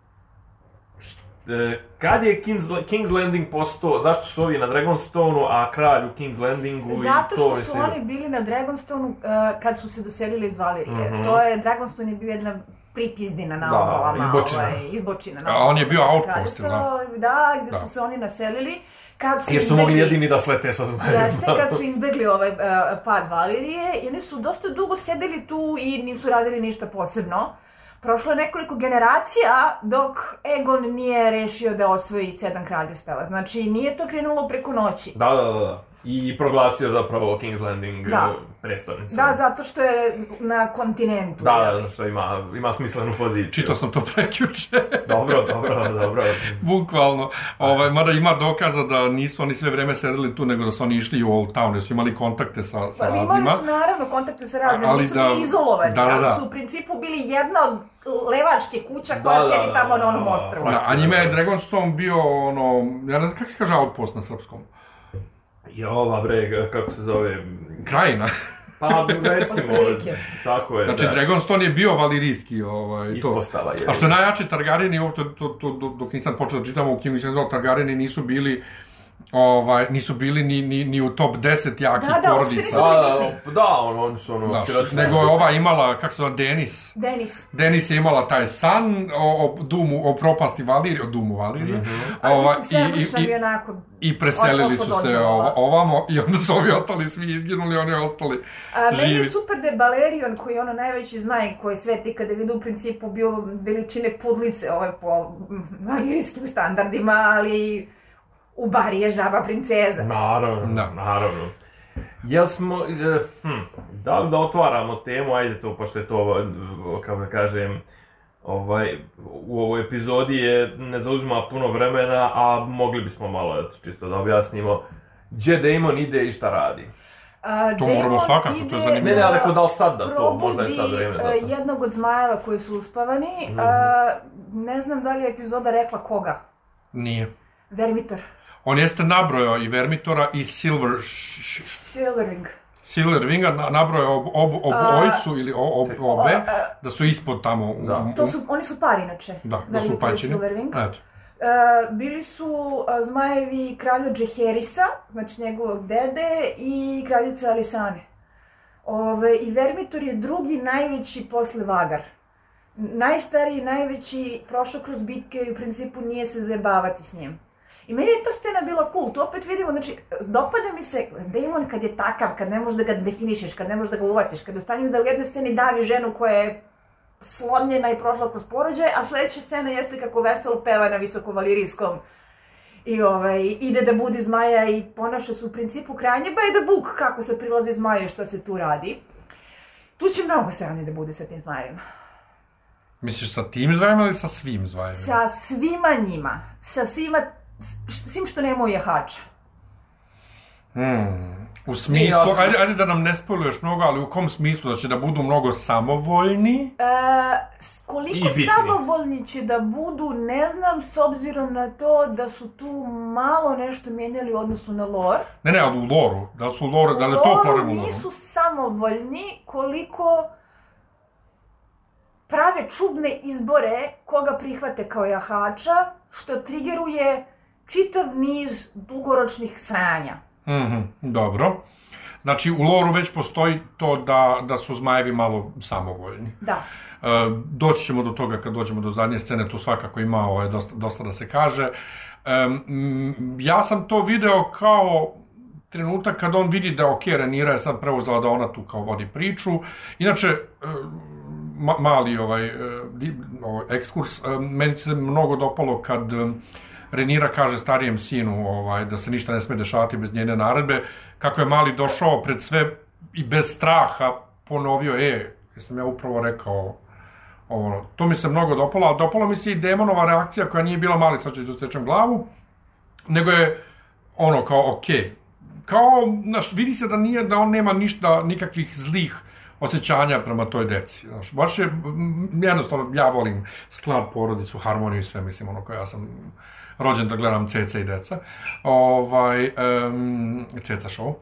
E, Kad je King's, King's Landing postao, zašto su ovi na Dragonstoneu, a kralj u King's Landingu Zato i to što je su oni bili na Dragonstoneu uh, kad su se doselili iz Valirije. Mhm. To je, Dragonstone je bio jedna pripizdina na Da, obalama. izbočina. Ovaj, izbočina na A on je bio outpost, ili da? Da, gde Da. su se oni naselili. Kad su Jer su izbegli- mogli jedini da slete sa zmajima. Jeste, kad su <laughs> izbegli ovaj uh, pad Valirije i oni su dosta dugo sedeli tu i nisu radili ništa posebno. Prošlo je nekoliko generacija dok Egon nije rešio da osvoji sedam kraljevstava. Znači, nije to krenulo preko noći. Da, da, da, da. I proglasio zapravo King's Landing Da. Prestolnica. Da, zato što je na kontinentu. Da, da, zato što ima, ima smislenu poziciju. Čitao sam to prekjuče. <laughs> Dobro, dobro, dobro. Bukvalno. Ovaj, mada ima dokaza da nisu oni sve vreme sedeli tu, nego da su oni išli u Old Town, jer su imali kontakte sa, sa Pa imali raznima. su naravno kontakte sa raznim, Ali nisu da- bili izolovani, da, da, da. ali su u principu bili jedna od levačke kuća koja Da, da, sjedi da, tamo na da, onom da, ostrovu. da. A njima je Dragonstone bio ono, ja ne znam kako se kaže outpost na srpskom. I ova bre, kako se zove... Krajina. Pa, recimo, Otprilike. tako je, Znači, da. Dragonstone je bio valirijski, ovaj, to. Ispostava je. A što je najjače, Targaryeni, to, to, to, dok nisam počeo da čitam u knjigu, nisam znao, Targaryeni nisu bili, ovaj, nisu bili ni, ni, ni u top 10 jakih Da, da, porodica. nisu Da, da, da, on, oni su ono, Da, sirotinski. nego je ova imala, kako se zove, Denis. Denis. Denis je imala taj san o, o Dumu, o propasti Valirije, o Dumu Valirije. A Ova, mislim, sve i, i, i, onako... I preselili su se ova. o- ovamo i onda su ovi ostali svi izginuli, oni ostali A, meni je živi. super da je Balerion, koji je ono najveći znaj koji svet ikada vidio u principu bio veličine pudlice ovaj, po mm, valirijskim standardima, ali u bari je žaba princeza. Naravno, Da. naravno. Jel smo, e, hm, da li da otvaramo temu, ajde to, pošto je to, kako da kažem, ovaj, u ovoj epizodi je, ne zauzima puno vremena, a mogli bismo malo, eto, čisto da objasnimo, gdje Damon ide i šta radi. A, To Daemon moramo svakako, to je ide zanimljivo. Ne, ne, ali da da li sad da to, možda je sad vreme za e, to. jednog od zmajeva koji su uspavani. Mhm. A, ne znam da li je epizoda rekla koga. Nije. Vermitor. On jeste nabrojao i Vermitora i Silver, Silverwing. Silverwinga, na- nabrojao ob, ob, obojicu ili o- ob, obe, a- da su ispod tamo. U, Da. u- To su, oni su par inače. da, da su paćeni. Silverwing. Eto. E, bili su zmajevi kralja Džeherisa, znači njegovog dede, i kraljica Alisane. Ove, I Vermitor je drugi najveći posle Vagar. Najstariji, najveći, prošao kroz bitke i u principu nije se zajebavati s njim. I meni je ta scena bila cool, to opet vidimo, znači, dopada mi se Damon kad je takav, kad ne možeš da ga definišeš, kad ne možeš da ga uvatiš, kad je u stanju da u jednoj sceni davi ženu koja je slomljena i prošla kroz porođaj, a sledeća scena jeste kako veselo peva na visokovalirijskom i ovaj, ide da budi zmaja i ponaša se u principu krajnje by the book kako se prilazi zmaju i šta se tu radi. Tu će mnogo sranje da bude sa tim zmajevima. Misliš sa tim zvajima ili sa svim zvajima? Sa svima njima, sa svima, s svim što nema jahača. U smislu, jasno. ajde, ajde da nam ne spojluješ mnogo, ali u kom smislu? Da će da budu mnogo samovoljni? E, koliko samovoljni će da budu, ne znam, s obzirom na to da su tu malo nešto mijenjali u odnosu na lore. Ne, ne, ali u loru. Da su u loru, da li to problem u loru? nisu samovoljni koliko prave čudne izbore koga prihvate kao jahača, što trigeruje čitav niz dugoročnih sranja. Mhm, dobro. Znači, u loru već postoji to da, da su zmajevi malo samovoljni. Da. E, doći ćemo do toga kad dođemo do zadnje scene, tu svakako ima ovaj, dosta, dosta da se kaže. E, m, ja sam to video kao trenutak kad on vidi da ok, Renira je sad preuzela da ona tu kao vodi priču. Inače, e, ma, mali ovaj, e, ovaj ekskurs, e, meni se mnogo dopalo kad Renira kaže starijem sinu ovaj, da se ništa ne sme dešavati bez njene naredbe, kako je mali došao pred sve i bez straha ponovio, e, jesam ja upravo rekao ovo, to mi se mnogo dopalo, ali dopalo mi se i demonova reakcija koja nije bila mali, sad ću da glavu, nego je ono kao okej. Kao, znaš, vidi se da nije, da on nema ništa, nikakvih zlih osjećanja prema toj deci. Znaš, baš je, jednostavno, ja volim sklad, porodicu, harmoniju i sve, mislim, ono, kao ja sam rođen da gledam Ceca i deca. Ovaj, um, Ceca show.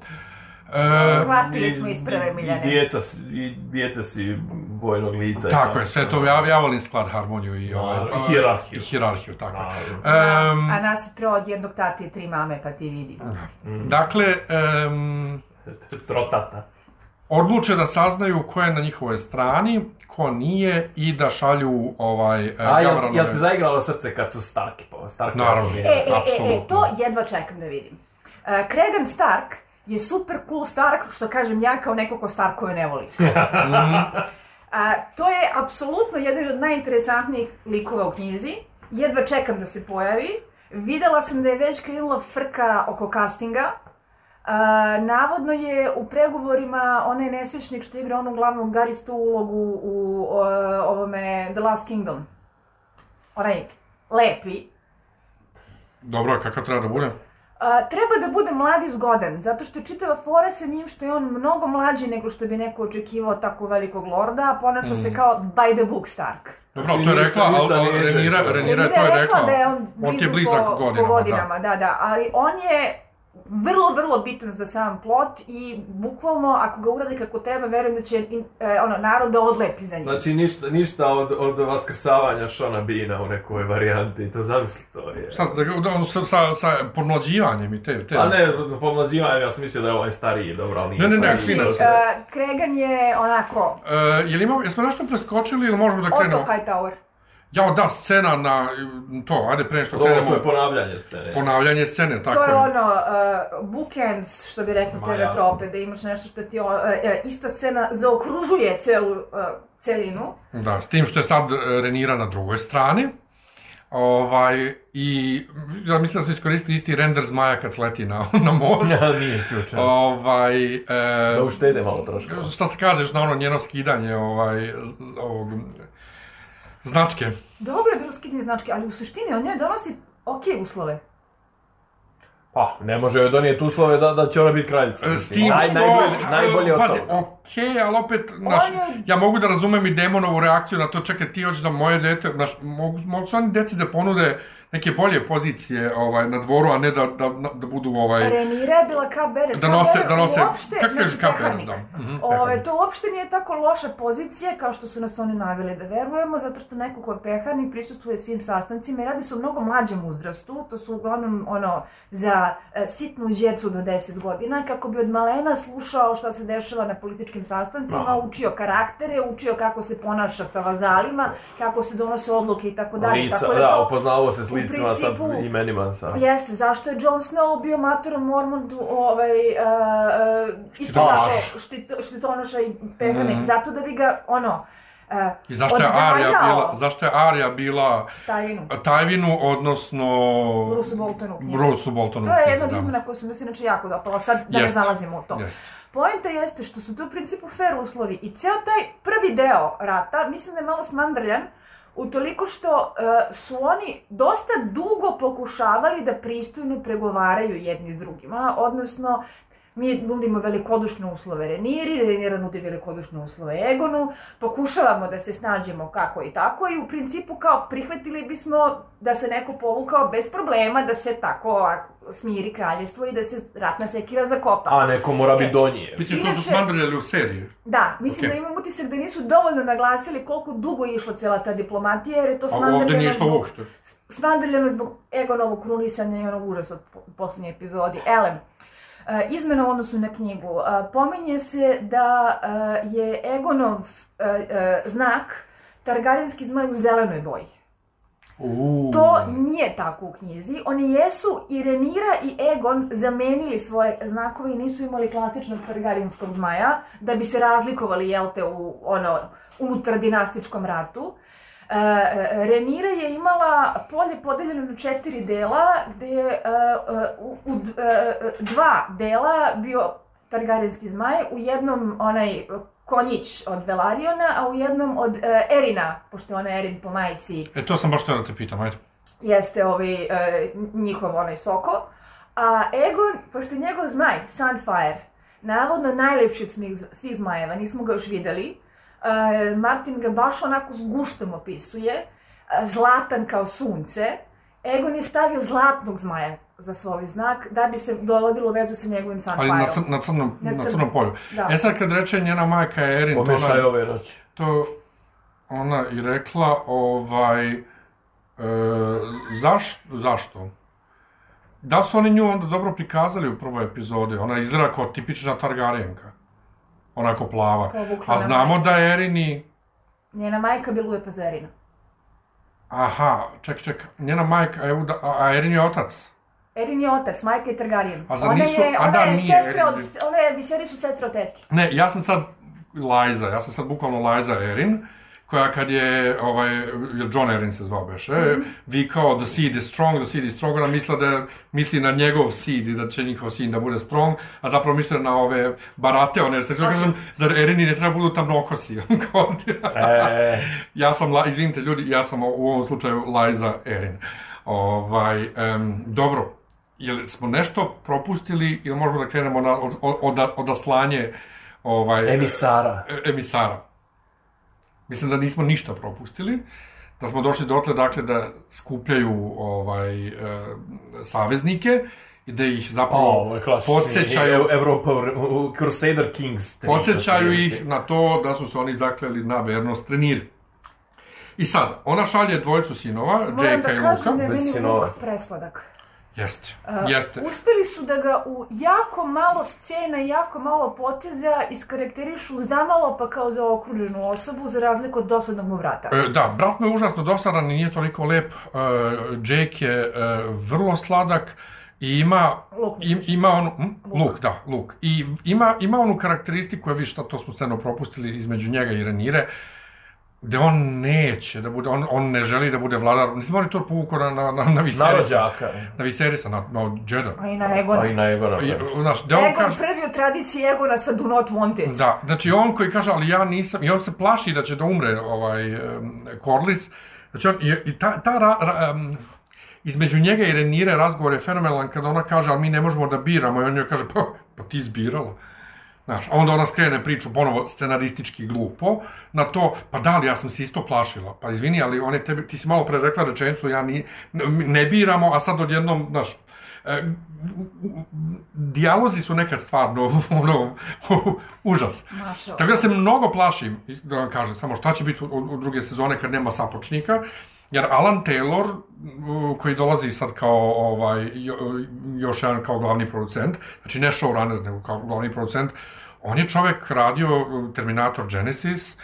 E, Shvatili smo iz prve I Miljane. djeca, s- i djete si vojnog lica. i tako je, sve to, ja, ja volim sklad, harmoniju i, ovaj, i hijerarhiju. I hijerarhiju, tako je. Em, A nas je tro od jednog tate i tri mame, pa ti vidi. dakle, em, <laughs> Trotata. Odluče da saznaju ko je na njihovoj strani, ko nije i da šalju ovaj e, A, jel, jel te zaigralo srce kad su Starki po Starki? Naravno. E, e, e, e, Apsolutno. to jedva čekam da vidim. Uh, Cregan Stark je super cool Stark, što kažem ja kao neko ko Starkove ne voli. <laughs> A, to je apsolutno jedan od najinteresantnijih likova u knjizi. Jedva čekam da se pojavi. Videla sam da je već krenula frka oko castinga. A, navodno je u pregovorima onaj nesrećnik što igra onu glavnu garistu ulogu u o, ovome The Last Kingdom. Onaj lepi. Dobro, a kakav treba da bude? A, treba da bude mlad i zgodan, zato što je čitava fora sa njim što je on mnogo mlađi nego što bi neko očekivao tako velikog lorda, a ponaša se kao by the book Stark. Dobro, Znači, to je rekla, ali Renira, željela. Renira je to je rekla. da je on on blizu ti je blizak po, godinama, po godinama, da. da, ali on je vrlo, vrlo bitan za sam plot i bukvalno, ako ga uradi kako treba, verujem da će in- e, ono, narod da odlepi za njim. Znači, ništa, ništa od, od vaskrsavanja Šona Bina u nekoj varijanti, to zamisli, to je... Da. Šta, da, ga- da, on sa, sa, sa pomlađivanjem i te, te. A ne, pomlađivanje, ja sam mislio da je ovaj stariji, dobro, ali nije Ne, ne, ne, stariji. Aksina I, se. e, Kregan je onako, E, je li imamo, jesmo nešto preskočili ili možemo da Otto krenemo? Hightower. Jao, da, scena na to, ajde pre što krenemo. to je ponavljanje scene. Ponavljanje scene, tako To je je. ono, uh, bookends, što bi rekli TV trope, da imaš nešto što ti, uh, uh, ista scena zaokružuje celu uh, celinu. Da, s tim što je sad e, Renira na drugoj strani. Ovaj, i ja mislim da su iskoristili isti render zmaja kad sleti na, <laughs> na most. Ja, nije isključeno. ovaj, e, Da uštede malo troškova. šta se kažeš na ono njeno skidanje ovaj, ovog, značke? Dobro je bilo skidanje značke, ali u suštini on njoj donosi ok uslove. Pa, ne može joj donijeti uslove da, da će ona biti kraljica. E, S tim Naj, što... najbolje, najbolje od pazi, toga. okej, ali opet, naš, On je- ja mogu da razumem i demonovu reakciju na to, čekaj, ti hoćeš da moje dete, naš, mogu, mogu su oni deci da ponude neke bolje pozicije ovaj, na dvoru, a ne da, da, da budu ovaj... Renira je bila kao Beren. Da nose- da nose- uopšte, kako se kaže znači, kao Beren, da. Mhm, Ove, peharnik. to uopšte nije tako loša pozicija kao što su nas oni naveli da verujemo, zato što neko ko je peharnik prisustvuje svim sastancima i radi se o mnogo mlađem uzrastu, to su uglavnom ono za e, sitnu djecu do 10 godina, kako bi od malena slušao šta se dešava na političkim sastancima, Da. učio karaktere, učio kako se ponaša sa vazalima, kako se donose odluke i tako dalje. Lica, tako da, to- upoznavao se s u licima, sa principu- imenima, sa... Jeste, zašto je Jon Snow bio matorom Mormontu, ovaj, uh, uh, isto štit, štitonoša i pehanik, Mhm. zato da bi ga, ono, uh, I zašto je Arya bila, zašto je Arya bila tajinu. Tajvinu, odnosno... Bruce Boltonu. u knjizi. Bruce Boltonu. To je jedna od da. izmena koja su mi se inače jako dopala, sad da ne Jest. zalazimo u to. Jeste. Poenta jeste što su to u principu fair uslovi i ceo taj prvi deo rata, mislim da je malo smandrljan, utoliko što e, su oni dosta dugo pokušavali da pristojno pregovaraju jedni s drugima, odnosno mi nudimo velikodušne uslove Reniri, Renira nudi velikodušne uslove Egonu, pokušavamo da se snađemo kako i tako i u principu kao prihvatili bismo da se neko povukao bez problema, da se tako smiri kraljestvo i da se ratna sekira zakopa. A neko mora biti do nje. Piće što su smandrljali u seriji. Da, mislim Okej. da imam utisak da nisu dovoljno naglasili koliko dugo je išla cela ta diplomatija, jer je to A ovde nije smandrljeno išlo uopšte. smandrljeno zbog Egonovog krunisanja i onog užasa od po- posljednje epizodi. Elem, e, izmena u odnosu na knjigu. E, Pominje se da e, je Egonov e, e, znak Targaryenski zmaj u zelenoj boji. Uuu. To nije tako u knjizi. Oni jesu i Renira i Egon zamenili svoje znakove i nisu imali klasičnog Targaryenskog zmaja, da bi se razlikovali, jel te, u ono, unutar dinastičkom ratu. E, e, Renira je imala polje podeljeno na četiri dela, gde je e, e, u, u e, e, dva dela bio Targaryenski zmaj, u jednom onaj konjić od Velariona, a u jednom od e, Erina, pošto je ona Erin po majici E, to sam baš htio da te pitam, ajde. jeste ovaj, e, njihov onaj soko. A Egon, pošto je njegov zmaj, Sunfire, navodno najlepši od svih, svih zmajeva, nismo ga još videli, e, Martin ga baš onako s guštom opisuje, e, zlatan kao sunce, Egon je stavio zlatnog zmaja za svoj znak, da bi se dovodilo u vezu sa njegovim Ali na, Sunfireom. cr, na, crnom, Na na, crnom. crnom polju. Da. E sad kad reče njena majka Erin, to, Pomešaj ona, ove noći. to ona i rekla, ovaj, e, zaš, zašto? Da su oni nju onda dobro prikazali u prvoj epizodi, ona izgleda kao tipična Targaryenka. Onako plava. A na znamo majku. da je Erin i... Njena majka bi ludeta za Erina. Aha, ček, ček, njena majka, evo da, a Erin je otac. Erin je otac, majka je Targaryen. A zar ona nisu- je, a ona da, je nije sestra od, one Viseri su sestre od tetke. Ne, ja sam sad Liza, ja sam sad bukvalno Liza Erin, koja kad je, ovaj, jer John Erin se zvao beše, Mhm. vikao the seed is strong, the seed is strong, ona misla da misli na njegov seed i da će njihov sin da bude strong, a zapravo misle na ove barate, one, jer se kažem, zar Erini ne treba budu tamnokosi? <laughs> E, ja sam, La- izvinite ljudi, ja sam u ovom slučaju Liza Erin. Ovaj, em, dobro, jel smo nešto propustili ili možemo da krenemo na od, od, odaslanje ovaj, emisara. e- emisara? Mislim da nismo ništa propustili, da smo došli dotle, dakle, da skupljaju ovaj, e, saveznike i da ih zapravo podsjećaju, Ev- Evropa, Crusader Kings. podsjećaju ništa ih na to da su se oni zakleli na vernost treniri. I sad, ona šalje dvojicu sinova, Moram Jake-a da i kažem da Luka. je meni presladak. Jeste, Uh, jeste. Uspeli su da ga u jako malo scena jako malo poteza iskarakterišu zamalo pa kao za okruženu osobu, za razliku od dosadnog mu vrata. E, Da, brat mu je užasno dosadan i nije toliko lep. E, Jake je e, vrlo sladak i ima Luk im, ima onu hm? luk. da, luk. I ima ima onu karakteristiku, ja vi šta to smo sceno propustili između njega i Renire, gde on neće da bude, on, on ne želi da bude vladar. Mislim, on je to povukao na, na, na, na Na Viserisa. rođaka. Na Viserisa, na, na Jeda. A i na Egona. A i na Egona. I, da. znaš, gde on Egon kaže... prvi u tradiciji Egona sa Do Not Wanted. Da, znači on koji kaže, ali ja nisam, i on se plaši da će da umre ovaj, um, Corlys, znači on, i, i ta, ta ra, ra, um, između njega i Renire razgovor je fenomenalan kada ona kaže, ali mi ne možemo da biramo, i on joj kaže, pa, pa ti izbirala. Znaš, a onda ona skrene priču ponovo scenaristički glupo na to, pa da li ja sam se isto plašila, pa izvini, ali on je tebi, ti si malo pre rekla rečenicu, ja ni, ne biramo, a sad odjednom, znaš, e, dijalozi su nekad stvarno <laughs> ono, užas. Mašao. Tako da se mnogo plašim, da vam kažem, samo šta će biti u, u druge sezone kad nema sapočnika, jer Alan Taylor, koji dolazi sad kao ovaj, jo, još jedan kao glavni producent, znači ne showrunner, nego kao glavni producent, on je čovek radio Terminator Genesis,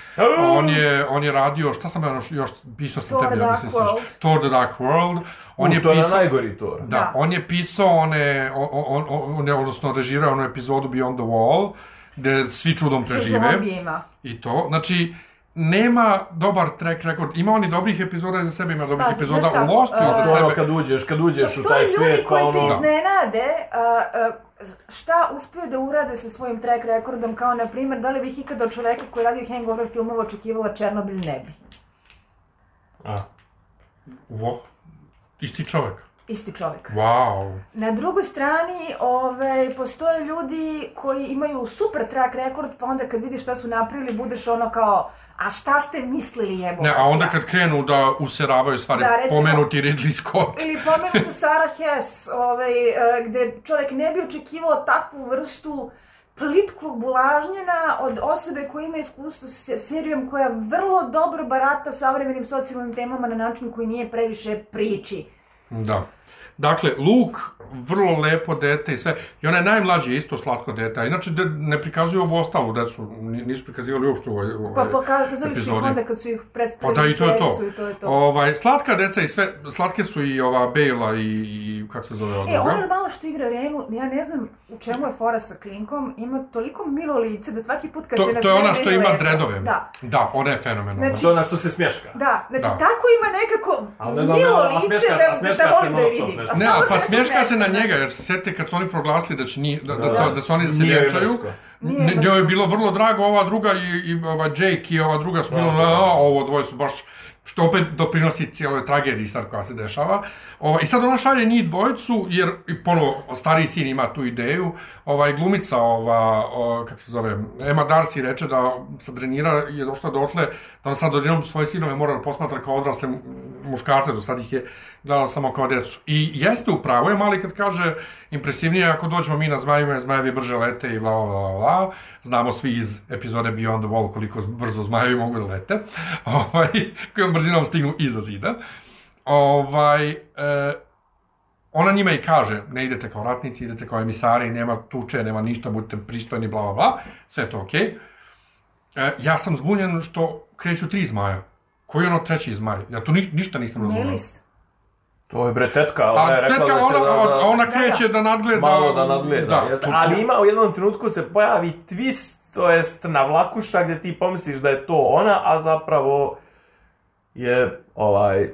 on je, on je radio, šta sam ja još, još pisao sam tebi, ja mislim, World. Thor the Dark World, on U, je to je na pisao, najgori Thor. da, Da. on je pisao one, on, on, on, on, odnosno režirao onu epizodu Beyond the Wall, gde svi čudom Sa prežive. zombijima. I to, znači, nema dobar track record. Ima oni dobrih epizoda za sebe, ima dobrih Pa, znaš epizoda u Lostu uh, za je ono sebe. kad uđeš, kad uđeš u taj ljudi svijet, pa koji te ono... iznenade a, a, šta uspeju da urade sa svojim track rekordom, kao na primjer, da li bih ikada od čoveka koji radio hangover filmova očekivala Černobil ne bi. A, Vo, isti čovek. Isti čovek. Wow. Na drugoj strani ove, postoje ljudi koji imaju super track rekord, pa onda kad vidiš šta su napravili, budeš ono kao, a šta ste mislili jebo Ne, a onda ja?" kad krenu da useravaju stvari, Da, recimo- pomenuti Ridley Scott. Ili pomenuta <laughs> Sarah Hess, ovaj, e, gde čovjek ne bi očekivao takvu vrstu plitkog bulažnjena od osobe koja ima iskustvo s serijom koja vrlo dobro barata savremenim socijalnim temama na način koji nije previše priči. Da. Dakle, Luke, vrlo lepo dete i sve. I najmlađi je isto slatko dete. Inače, de, ne prikazuju ovo ostalu decu. Ni- Nisu prikazivali uopšte u ovoj, ovoj Pa pokazali su ih epizodi. onda kad su ih Pa predstavili da, i to je to. I to je to. Ovaj, slatka deca i sve, slatke su i ova Bejla i, i kako se zove ova E, druga. ona malo što igra Renu, ja ne znam u čemu je fora sa Klinkom, ima toliko milo lice da svaki put kad To, se to je ona što ima lepo. dredove. Da. Da, ona je fenomenalna. Znači, to je ona što se smješka. Da, znači Da. tako ima nekako milo lice smješka- da, a smješka da se volim da je Ne, a pa smješka se na njega, jer se sjetite kad su oni proglasili da, će ni, da, da, Da. da, su oni da se vjenčaju. njoj je bilo vrlo drago ova druga i, i ova Jake i ova druga su bilo, Da, da, da. "A, ovo dvoje su baš što opet doprinosi cijeloj tragediji sad koja se dešava. O, I sad ona šalje njih dvojicu, jer i ponovo stariji sin ima tu ideju, ovaj glumica, ova, o, kako se zove, Emma Darcy reče da sa trenira je došla dotle da ona sad odjednom svoje sinove mora da posmatra kao odrasle mu- muškarce, do sad ih je gledala samo kao decu. I jeste u pravu je mali kad kaže impresivnije ako dođemo mi na zmajeve, zmajevi brže lete i bla, bla, bla, bla. Znamo svi iz epizode Beyond the Wall koliko brzo zmajevi mogu da lete, <laughs> ovaj, kojom brzinom stignu iza zida. Ovaj, e, ona njima i kaže, ne idete kao ratnici, idete kao emisari, nema tuče, nema ništa, budite pristojni, bla, bla, bla, sve je to okej. E, ja sam zbunjen što kreću tri zmaja. Koji je ono treći zmaj? Ja tu ni, ništa nisam razumio. Nelis. To je bre tetka, ona je A rekla tetka, da se ona, da, da, ona Da, kreće da, nadgleda... malo da nadgleda. Da, jeste. Ali ima u jednom trenutku se pojavi twist to jest navlakuša gdje ti pomisliš da je to ona, a zapravo je ovaj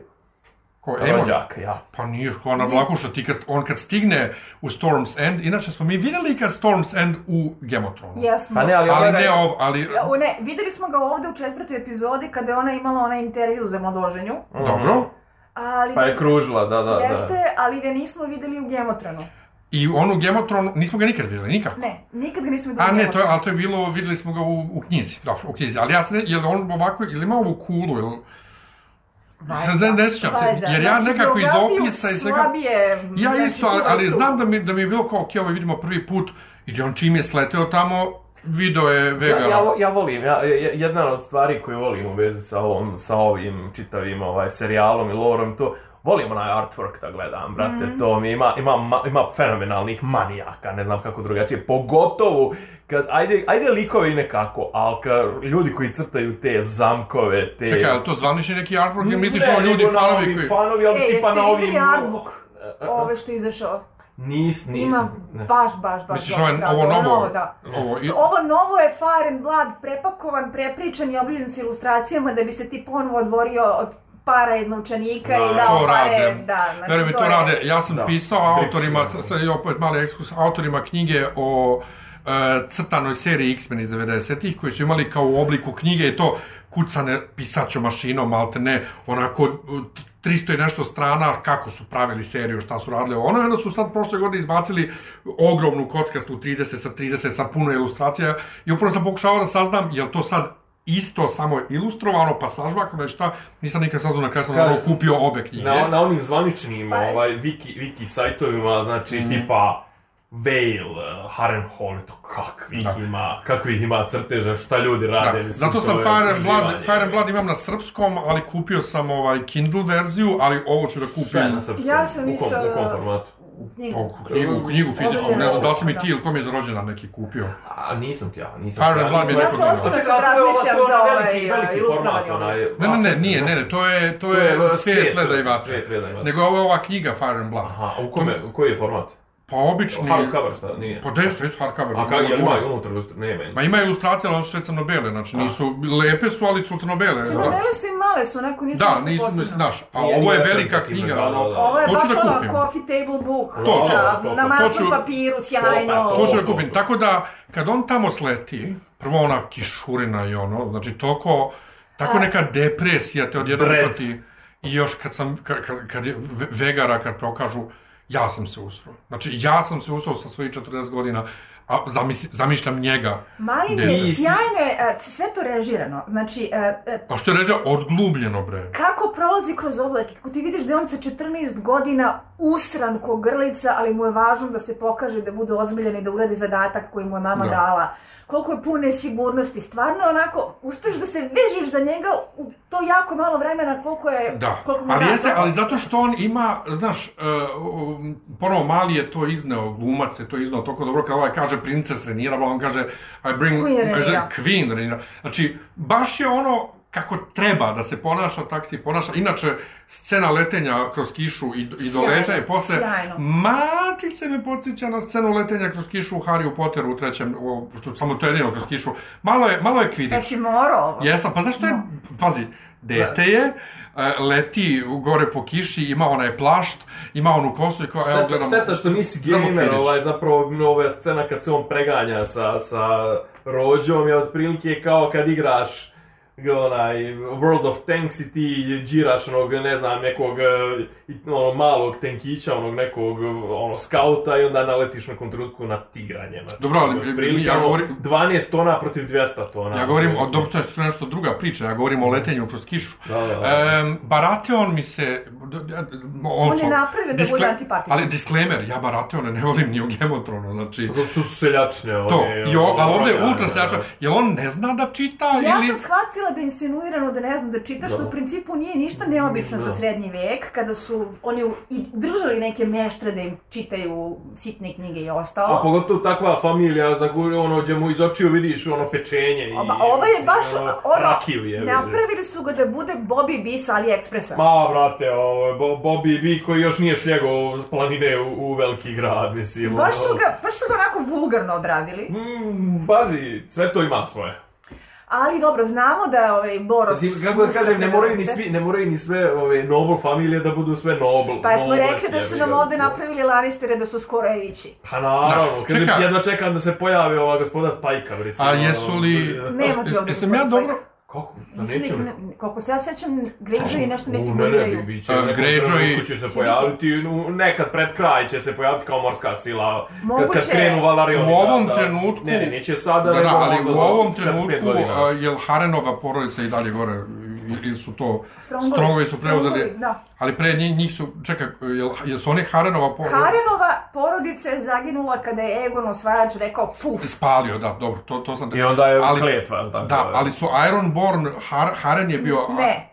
Ko, Aemon? rođak, ja. Pa nije ko na Vlakuša, ti kad, on kad stigne u Storm's End, inače smo mi vidjeli kad Storm's End u Thrones. Jesmo. Pa ne, ali Ali ovaj- ne ov, ali... Ne, videli smo ga ovdje u četvrtoj epizodi kada je ona imala onaj intervju za mladoženju. Dobro. Ali Pa je kružila, da, da, da. Jeste, ali ga nismo vidjeli u Gemotronu. I on u Thrones, nismo ga nikad vidjeli, nikako. Ne, nikad ga nismo vidjeli A ne, to je, Gemotronu. ali to je bilo, vidjeli smo ga u, u knjizi, dobro, u knjizi. Ali ja se ne, je li on ovako, ili ima ovu kulu, ili... Sad ne, ne sjećam se, Valjda. jer ja Znači, nekako iz opisa i svega... slabije, Ja znači, isto, ali, ali znam da mi, da mi je bilo kao, ok, ovo vidimo prvi put, i on čim je sleteo tamo, video je Vegara. Ja, ja, ja volim, ja, jedna od stvari koju volim u vezi sa, ovom, sa ovim čitavim ovaj, serijalom i lorom, to, volim onaj artwork da gledam, brate, Mhm. to mi ima, ima, ma- ima fenomenalnih manijaka, ne znam kako drugačije, pogotovo kad, ajde, ajde likovi nekako, ali kad ljudi koji crtaju te zamkove, te... Čekaj, je li to zvanični neki artwork ili misliš Ne, ovo ljudi fanovi koji... Fanovi, ali E, tipa na ovim... artbook? Ove što je izašao. Nis, ni, Ima baš, baš, baš Misliš dobro ovo, ovo novo? da. Ovo, i, Ovo novo je Fire and Blood, prepakovan, prepričan i obljen s ilustracijama da bi se ti ponovo odvorio od para iz novčanika Da, i dao to pare, rade. da, znači Veruj mi, to je- rade. Ja sam Da. pisao autorima, sa, i opet mali ekskurs, autorima knjige o e, crtanoj seriji X-Men iz 90-ih, koji su imali kao u obliku knjige i to kucane pisaćom mašinom, malte ne, onako t- 300 i nešto strana kako su pravili seriju, šta su radili ono, onda su sad prošle godine izbacili ogromnu kockastu 30 sa 30 sa puno ilustracija i upravo sam pokušao da saznam, je li to sad isto samo ilustrovano, pa sažvakano i šta, nisam nikad saznao na kraju sam ono kupio obe knjige. Na, na onim zvaničnim Pa- ovaj, wiki, wiki sajtovima, znači Mhm. tipa Veil, uh, Harrenhal, to kakvih Da. ima, kakvih ima crteža, šta ljudi rade. Da, mislim, zato sam Fire and Blood. Fire and Blood imam na srpskom, ali kupio sam ovaj Kindle verziju, ali ovo ću da Šta je kupim na srpskom? Ja sam u kom, isto- U kom formatu? Knjigu. u knjigu, knjigu fizičku, ne znam da li sam i ti ili kom je za rođendan neki kupio. A nisam ti ja, nisam ti ja. mi nisam- je Ja se Čekaj, sad razmišljam za ovaj veliki, veliki ilustrovani format, onaj... Ne, ne, ne, nije, ne, ne, to je, to je, uh, svijet leda i vatre. Svijet leda i vatre. Nego ovo je ova knjiga Fire and Blood. Aha, u kome, u koji je format? Pa obični... Hardcover šta, nije? Pa desto, jesu hardcover. A kako, je li Ima- ima unutra ilustri- Nema. Ma ima ilustracije, ali su sve crno-bele, znači nisu, lepe su, ali su crno-bele. Crno-bele su i male su, neko nisu Da, ništa nisu, posebno. mislim, znaš, a ovo je velika knjiga, da, da, da. Ovo je baš da kupim. coffee table book, To, sa, to, na masnom papiru, sjajno. to- ću da kupim. Tako da, kad on tamo sleti, prvo ona kišurina i ono, znači toliko, tako neka depresija te odjednom uhvati. I još kad sam, kad, kad, kad je Ve- Vegara, kad prokažu, ja sam se usro. Znači, ja sam se usro sa svojih 40 godina, a zamisli, zamišljam njega. Mali mi je sjajno, e, sve to režirano. Znači, e, e, A što je ređa, odglubljeno, bre. kako prolazi kroz oblake, kako ti vidiš da je on sa 14 godina usran ko grlica, ali mu je važno da se pokaže da bude ozbiljan i da uradi zadatak koji mu je mama Da. dala. Koliko je pune sigurnosti, stvarno onako, uspeš da se vežeš za njega u to jako malo vremena koliko je... Da, koliko mu ali jeste, ali zato što on ima, znaš, uh, ponovo Mali je to izneo, glumac je to izneo toliko dobro, kao ovaj kaže princes Renira, on kaže I bring Queen Rhaenyra. Queen Renira. Znači, baš je ono kako treba da se ponaša, tak se i ponaša. Inače, scena letenja kroz kišu i, i do leta i posle, sjajno. malčice me podsjeća na scenu letenja kroz kišu u Harry Potteru u trećem, o, što, samo to je jedino kroz kišu. Malo je, malo je Pa Quidditch. si morao ovo. Jesam, pa zašto je, pazi, dete je, e, leti gore po kiši, ima onaj plašt, ima onu kosu i kao, evo gledam... šteta što nisi gamer, ovaj, zapravo ova scena kad se on preganja sa, sa rođom je otprilike kao kad igraš onaj World of Tanks i ti džiraš onog, ne znam, nekog eh, ono, malog tenkića, onog nekog ono, skauta i onda naletiš u nekom trenutku na tigranje. Znači, Dobro, ali otprilike, ja ono, govorim- 12 tona protiv 200 tona. Ja govorim, o, dobro, to je nešto druga priča, ja govorim o letenju kroz kišu. Da, da, da. Em, Baratheon mi se... On, On je napravio da bude antipatičan. Ali disclaimer, ja Baratheona ne volim ni u Thrones, znači... Zato što su seljačne. To, i o, ono, ali ovdje je ultra ono, seljača. Jel on ne zna da čita Ja ili... sam shvatila pustila da insinuirano da ne znam da čita, što u principu nije ništa neobično za srednji vek, kada su oni i držali neke meštre da im čitaju sitne knjige i A ostalo. pogotovo takva familija, za koju, ono, gdje mu iz očiju vidiš ono pečenje i... Pa ovo je baš ono, Rakiju je. napravili su ga da bude Bobby B sa AliExpressa. Ma, brate, ovo, je Bo- Bobby B koji još nije šljegao s planine u, u veliki grad, mislim. Baš su ono. ga, baš su ga onako vulgarno odradili. Mm, bazi, sve to ima svoje. Ali dobro, znamo da ovaj Boros... Mislim, kako da kažem, ne moraju ni svi, ne moraju ni sve ove noble familije da budu sve noble. Pa smo rekli da su nam ovde napravili Lannistere da su skoro Evići. Pa naravno, Da, kažem, jedva čekam da se pojavi ova gospoda Spajka, mislim. A jesu li... Nema ti ovde Jesam ja dobro... Kako? Da Mislim, ne, ne, koliko se ja sećam, Greyjoy nešto ne U, figuriraju. Ne, ne, bit će, A, u nekom Greyjoy- trenutku će se pojaviti, nu, nekad pred kraj će se pojaviti kao morska sila, kad, Moguće. kad krenu Valarioni. U ovom da, da. trenutku- Ne, ne, neće sada, Da, nego da, ali u ovom 4-5 trenutku, jel Harenova porodica i dalje gore, i- ili su to Strongovi. strongovi su preuzeli, Strongovi, da. ali pre njih, njih su, čekaj, jel, jesu oni Harenova porodica? Harenova porodica je zaginula kada je Egon osvajač rekao puf. Spalio, da, dobro, to, to sam... I onda je ali, kletva, jel tako? Da, ali su Ironborn, Har, Haren je bio... Ne,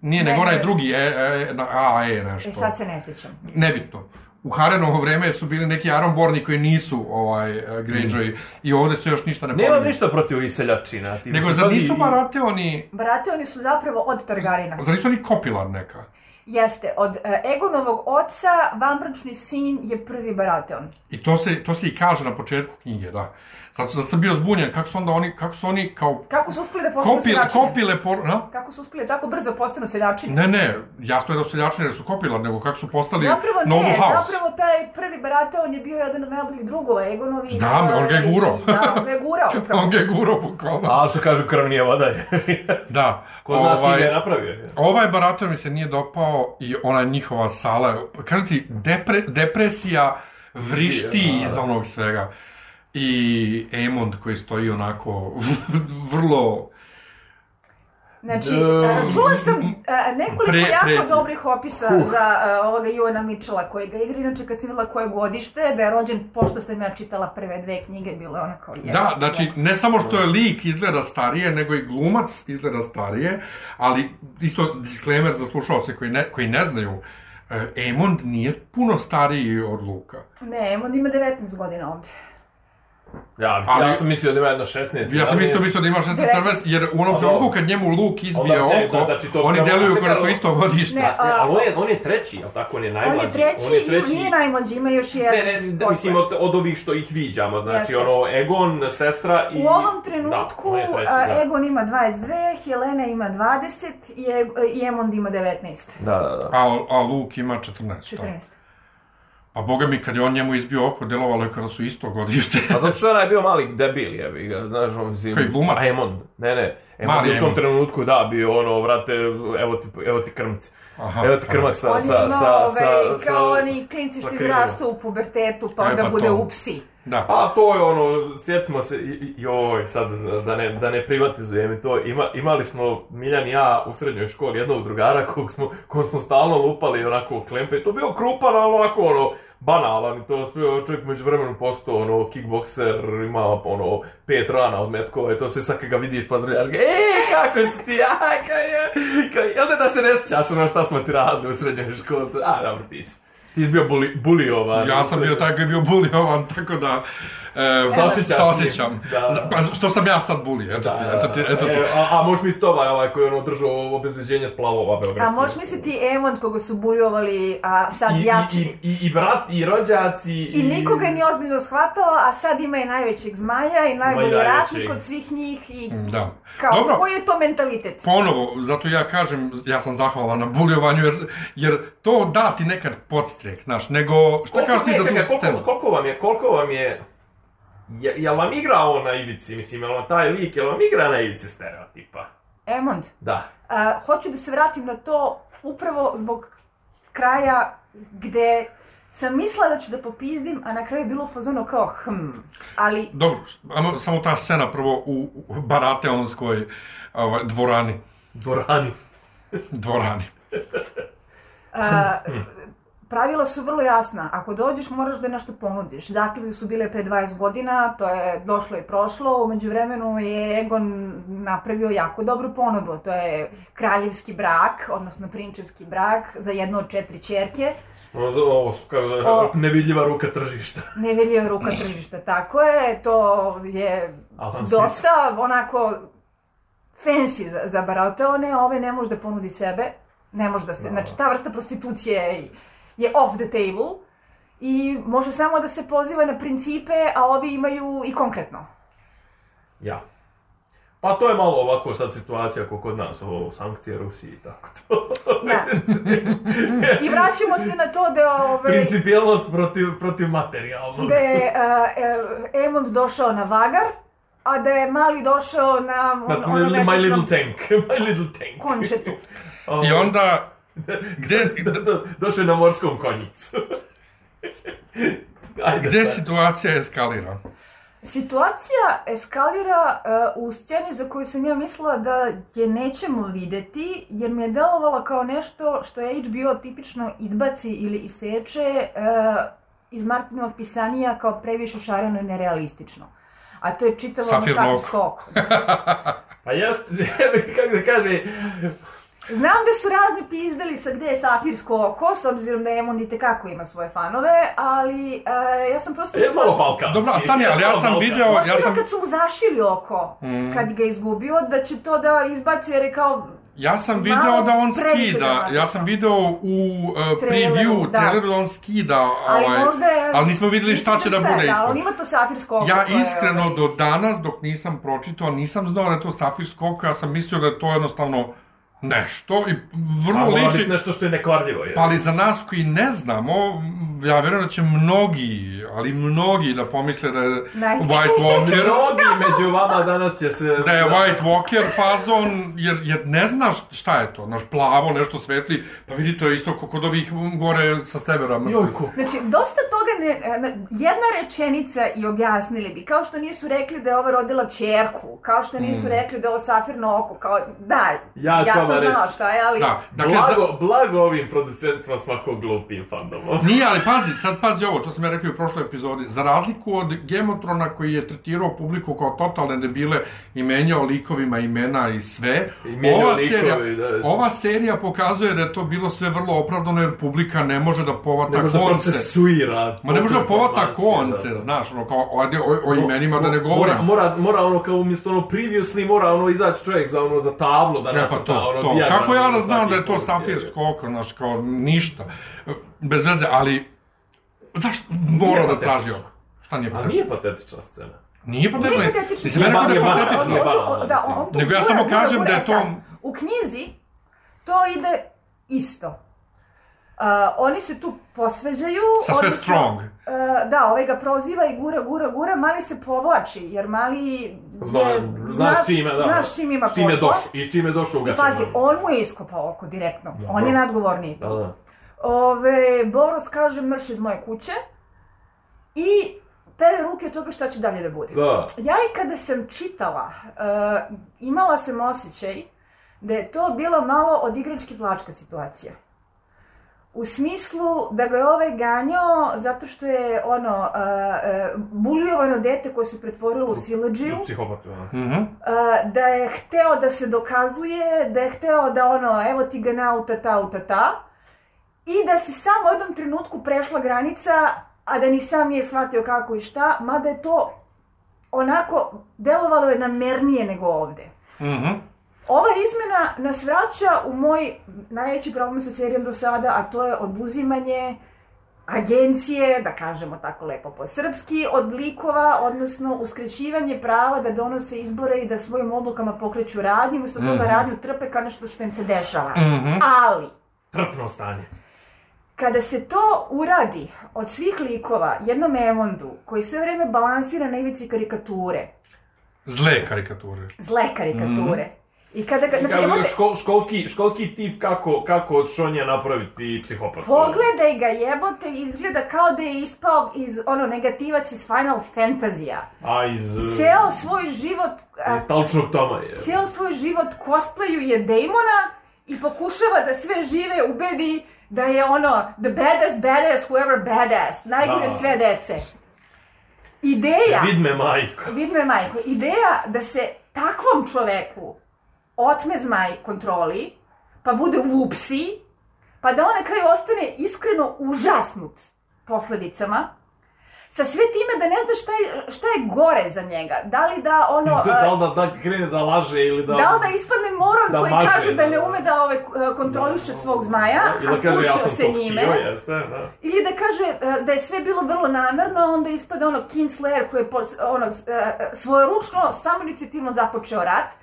Nije, Ne, nego onaj drugi, e, e, na A, E, nešto. e sad se ne sećam. Nebitno. U Harenovo vreme su bili neki Ironborni koji nisu ovaj, Greyjoy i ovde se još ništa ne Nemam pominje. ništa protiv ovih seljačina. Ti, Nego, zar nisu i- Baratheoni, Brate, oni su zapravo od Targarina. zar nisu oni Kopilar neka? Jeste, od e, Egonovog oca, vambračni sin je prvi Baratheon. I to se, to se i kaže na početku knjige, da. Zato, zato sam bio zbunjen, kako su onda oni, kako su oni kao Kako su uspeli da postanu kopile, seljačine? kopile por... Na? Kako su uspeli tako brzo postanu seljačine? Ne, ne, jasno je da su seljačine jer su kopilar, nego kako su postali Zapravo ne, House. zapravo taj prvi Baratheon je bio jedan od najboljih drugova Egonovi. Znam, on ga je gurao. Da, on ga je gurao <laughs> upravo. On ga je gurao bukvalno. A što kažu krv nije voda. <laughs> Da. Ko zna s ovaj, je napravio. Ovaj Baratheon mi se nije dopao i ona njihova sala, kažem ti, depre, depresija vrišti iz onog svega. I Aemond koji stoji onako <laughs> vrlo... Znači, Da. čula sam nekoliko Pre- jako preti. dobrih opisa za e, ovoga Ivana Mitchella koji ga igra, inače kad sam videla koje godište, da je rođen, pošto sam ja čitala prve dve knjige, bilo je ona kao jedan. Da, znači, ne samo što je lik izgleda starije, nego i glumac izgleda starije, ali isto disclaimer za slušalce koji ne, koji ne znaju, e, Aemond nije puno stariji od Luka. Ne, on ima 19 godina ovde. Ja, Ali- ja sam mislio da ima jedno 16. Ja sam isto mislio da ima 16 Devet- serves, jer u onom trenutku kad njemu Luk izbije oko, da, to oni deluju kao da su isto godište. Ne, ali on je, on je treći, jel tako? On je najmlađi. On je treći, On je treći. nije najmlađi, ima još jedan. Ne, ne, da, mislim od, od ovih što ih viđamo, znači Jeste. ono Egon, sestra i... U ovom trenutku da, treći, da. Egon ima 22, Helena ima 20 i, Eg- i Emond ima 19. Da, da, da. A, a Luk ima 14. šta? 14. Pa boga mi, kad je on njemu izbio oko, delovalo je kada su isto godište. A zato što je onaj bio mali debil, jebi ga, znaš, on si... Koji, glumac? A Emon, ne, ne, Emon Mali je u tom Emon. trenutku, da, bio ono, vrate, evo ti, evo ti krmci. Aha, evo ti krmak sa, sa, sa, ovaj, sa, kao sa... oni klinci što sa izrastu u pubertetu, pa E, onda pa bude u psi. Da. Pa to je ono, sjetimo se, joj, sad da ne, da ne privatizujem to, ima, imali smo Miljan i ja u srednjoj školi jednog drugara kog smo, kog smo stalno lupali onako u klempe, to bio krupan, ali onako ono, banalan i to sve čovjek među vremenu postao ono, kickbokser, ima ono, pet rana od metkova i to sve sad ga vidiš pozdravljaš ga, e, kako si ti, a, kaj kaj, da se ne sjećaš ono šta smo ti radili u srednjoj školi, a, dobro, ti si. Ti bio buli. Ja sam bio taj koji je bio buliovan, tako da... E, Saosjećaš da. Pa što sam ja sad buli, eto ti, eto ti, eto ti. E, a, a možeš misliti ovaj, ovaj koji je ono držao obezbeđenje splavova A Beogradskih. možeš misliti Emond koga su buljovali, a sad I, jači. i, i, i brat, i rođaci, i... I nikoga nije ozbiljno shvatao, a sad ima i najvećeg zmaja i najbolji ratnik od svih njih i Da. kao, Dobro, koji je to mentalitet? ponovo, zato ja kažem, ja sam zahvalan na buljovanju, jer, jer to da ti nekad podstrek, znaš, nego, šta kažeš ti za tu koliko, scenu? koliko vam je, koliko vam je... Je, jel vam igra on na ivici, mislim, jel vam taj lik, jel vam igra na ivici stereotipa? Emond, Da. a, hoću da se vratim na to upravo zbog kraja gde sam mislila da ću da popizdim, a na kraju je bilo u fazonu kao hm, ali Dobro, samo ta scena prvo u, Barateonskoj ovaj, dvorani. Dvorani. Dvorani. a, pravila su vrlo jasna. Ako dođeš, moraš da nešto ponudiš. Zakljude su bile pre 20 godina, to je došlo i prošlo. Umeđu vremenu je Egon napravio jako dobru ponudu. To je kraljevski brak, odnosno prinčevski brak, za jednu od četiri čerke. Ovo su kao O. nevidljiva ruka tržišta. Nevidljiva ruka tržišta, tako je. To je Alan Smith. dosta onako fancy za, za barateone, a ove ne može da ponudi sebe. Ne može da se, znači ta vrsta prostitucije je, je off the table i može samo da se poziva na principe, a ovi imaju i konkretno. Ja. Pa to je malo ovako sad situacija kako kod nas, ovo, sankcije Rusiji i tako to. <laughs> Da. I vraćamo se na to da ove, Principijelnost protiv, protiv materijalnog. da je uh, Emond došao na Vagar, a da je Mali došao na Na, on, ono my, my little tank. <laughs> My little tank. končetu. I onda, <laughs> gde, do- do- Došao je na morskom konjicu. <laughs> Ajde, gde sad. situacija eskalira? Situacija eskalira uh, u sceni za koju sam ja mislila da je nećemo videti, jer mi je delovala kao nešto što je HBO tipično izbaci ili iseče uh, iz Martinovog pisanija kao previše šareno i nerealistično. A to je čitavo ono Safirno oko. safirsko oko. <laughs> Pa jest, kako da kaže, Znam da su razni pizdali sa gde je safirsko oko, s obzirom da Emon i tekako ima svoje fanove, ali uh, ja sam prosto... je malo balkanski. Dobro, a stani, ali ja sam video- ja sam- kad su mu zašili oko, kad ga je izgubio, da će to da izbaci jer je kao... Ja sam Malo video da on skida, ja sam video u uh, preview, da. traileru da on skida, Ali ovaj, možda je... ali nismo videli šta će da Mislim bude je, ispod. Ali on ima to safirsko oko. Ja koje je, iskreno ovaj, do danas, dok nisam pročitao, nisam znao da je to safirsko oko, ja sam mislio da je to jednostavno nešto i vrlo mora liči... biti nešto što je nekvarljivo. Je. Pa ali za nas koji ne znamo, ja vjerujem da će mnogi, ali mnogi da pomisle da je Night. White Walker, <laughs> Mnogi među vama danas će se... da je White Walker fazon, jer, jer ne znaš šta je to, znaš, plavo, nešto svetli, pa vidi to je isto kao kod ovih gore sa severa. mrtvi. Jojku. Znači, dosta toga ne... na- Jedna rečenica i objasnili bi, kao što nisu rekli da je ova rodila čerku, kao što nisu rekli da je ovo safirno oko, kao, daj, Mm. Ja ja vama sam znala šta je, ali... Da, dakle, za, Blago, blago ovim producentima svakog glupim fandomom. <laughs> Nije, ali pazi, sad pazi ovo, to sam ja rekao u prošloj epizodi. Za razliku od Gemotrona koji je tretirao publiku kao totalne debile i menjao likovima imena i sve, I ova, likovi, serija, da. ova serija pokazuje da je to bilo sve vrlo opravdano jer publika ne može da povata Ne može da konce. procesuira. Ma ne može da toliko povata informacije, konce, da, da. znaš, ono kao, ajde o, o imenima da ne govorim. Mora, mora, mora ono kao umjesto ono previously, mora ono izaći čovjek za ono za tablo da E pa nacrta to, ono to. dijagram, Kako ja da znam da je to safirsko oko, znaš, kao ništa. Bez veze, ali zašto mora da traži oko? Šta nije A patetično? nije patetična scena. Nije patetično. Nije patetično. Mislim, mene Nije kod je banalno, da, on to Nego ja samo gura, kažem da je to- U knjizi to ide isto. Uh, oni se tu posveđaju. Sa sve strong. uh, da, ovaj ga proziva i gura, gura, gura, mali se povlači, jer mali Zna, je, znaš čime, da. znaš čim ima čime posla. došao, i čime je došao u gaćama. pazi, on mu je iskopao oko direktno. On je nadgovorniji. Da, da. Ove, Boros kaže mrš iz moje kuće i pere ruke od toga šta će dalje da bude. Da. Ja i kada sam čitala, uh, imala sam osjećaj da je to bila malo od igrački plačka situacija. U smislu da ga je ovaj ganjao zato što je ono, uh, uh, bulijovano dete koje se pretvorilo u sileđiju. U psihopatu, da. Mhm. Uh, da je hteo da se dokazuje, da je hteo da ono, evo ti ga na utata, utata, i da se samo u jednom trenutku prešla granica, a da ni sam nije shvatio kako i šta, mada je to onako, delovalo je namernije nego ovde. Mhm. Ova izmena nas vraća u moj najveći problem sa serijom do sada, a to je oduzimanje agencije, da kažemo tako lepo po srpski, od likova, odnosno uskraćivanje prava da donose izbore i da svojim odlukama pokreću radnju, umjesto toga radnju trpe kao nešto što im se dešava. Ali, Trpno stanje. kada se to uradi od svih likova jednom Emondu, koji sve vreme balansira na ivici karikature, Zle karikature. zle karikature, i kada ga, znači, Emond, škol, školski, školski tip kako, kako od Šonje napraviti psihopat. Pogledaj ga jebote, izgleda kao da je ispao iz, ono, negativac iz Final Fantasy-a. A iz... uh, Ceo svoj život, a, Iz talčnog toma je. ceo svoj život cosplayuje Damona i pokušava da sve žive ubedi da je ono the baddest badass whoever badass, najgore Da. od sve dece. Ideja, Vid me majko. vid me majko, ideja da se takvom čoveku otme zmaj kontroli, pa bude u upsi, pa da on na kraju ostane iskreno užasnut posledicama, sa sve time da ne zna šta je, šta je gore za njega. Da li da ono... Da, a, da, li da, da krene da laže ili da... Da li da ispadne moron Da koji maže, kaže da da, ne da. ume da ove e, kontroliše svog zmaja, I a da kaže, ja kučio sam se to njime. htio, jeste, da. Ili da kaže e, da je sve bilo vrlo namerno, a onda ispada ono Kingslayer koji je ono, svojeručno, samoinicijativno započeo rat.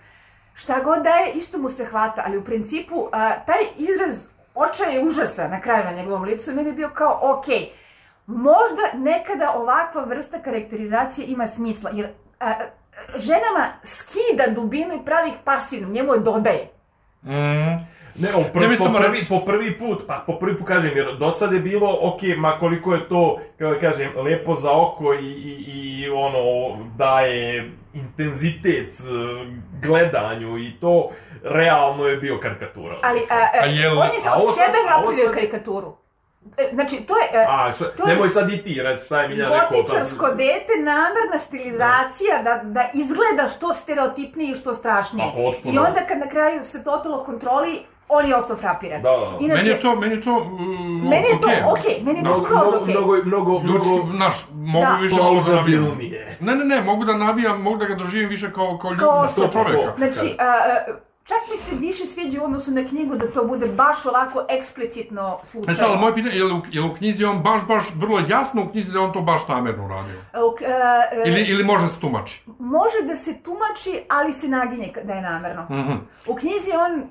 Šta god da je, isto mu se hvata, ali u principu a, taj izraz očaja i užasa na kraju na njegovom licu je meni bio kao, okej, možda nekada ovakva vrsta karakterizacije ima smisla, jer a, ženama skida dubinu i pravi ih pasivnim, njemu je dodaje. Ne, on pr Ne, mi po, samo prvi, reći- po prvi put, pa po prvi put kažem, jer do sad je bilo, ok, ma koliko je to, kako da kažem, lepo za oko i, i, i ono, daje intenzitet eh, gledanju i to, realno je bio karikatura. Ali a, a, A jel- on je od sebe napravio karikaturu. Znači, to je... e, A, šta, to je- nemoj sad i ti reći šta je Miljan rekao. Gotičarsko dete, namerna stilizacija da, da izgleda što stereotipnije i što strašnije. Pa, potpuno. I onda kad na kraju se totalno kontroli, on je ostao frapiran. Da, da. Inače, Meni je to, meni je to, mm, meni je to okej. okej, meni je to Mnogo, skroz okej. mnogo, mnogo, Ljudski, mnogo znaš, mogu Da. više malo da navijam. Ne, ne, ne, mogu da navijam, mogu da ga doživim više kao, kao, ljud, Kao čoveka. Znači, a, a, čak mi se više sviđa u odnosu na knjigu da to bude baš ovako eksplicitno E slučajno. sad, ali moje pitanje, je li, u, je li u knjizi on baš, baš, vrlo jasno u knjizi da on to baš namjerno uradio? Ok, a, a, Ili, ili može se tumači? može da se tumači, ali se naginje da je namerno. Mhm. U knjizi on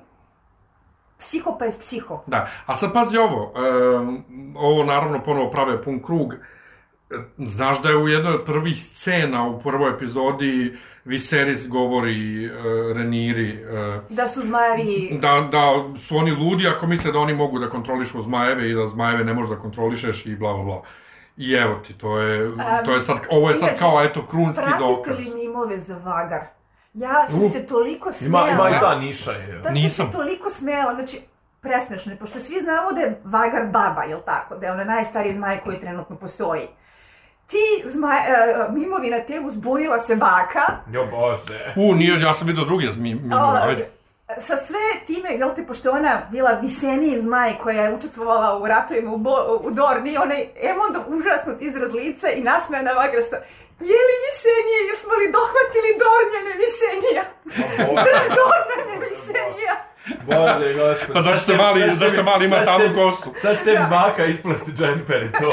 psiho pa je psiho. Da, a sad pazi ovo, em, ovo naravno ponovo prave pun krug. E, Znaš da je u jednoj od prvih scena u prvoj epizodi Viserys govori e, Reniri e, Da su zmajevi... da, da su oni ludi ako misle da oni mogu da kontrolišu zmajeve i da zmajeve ne možeš da kontrolišeš i bla bla bla. I evo ti, to je, to je sad, ovo je sad inače, kao, eto, krunski Pratite dokaz. li mimove za Vagar? Ja sam Uh. se toliko smejala. Ima, ima i ta niša je. Da, Nisam. sam se toliko smejala, znači, presmešno je, pošto svi znamo da je Vagar baba, jel tako? Da je ona najstariji zmaj koji trenutno postoji. Ti zmaj, uh, mimovi na temu zbunila se baka, Jo bože. U, nije, ja sam vidio druge zmi, mimo, a, ajde. sa sve time, jel te, pošto je ona bila viseniji zmaj koja je učestvovala u ratovima u, Bo, u Dorni, onaj Emondov užasnut izraz lica i nasmejana Vagrasa, je li visenije, jesmo li dohvatili Dornjane visenija? <laughs> Dornjane visenija! Bože, gospod. Pa zašto ste mali, zašto ste mali ima tamnu kosu? Sad tebi baka isplesti džemper i to.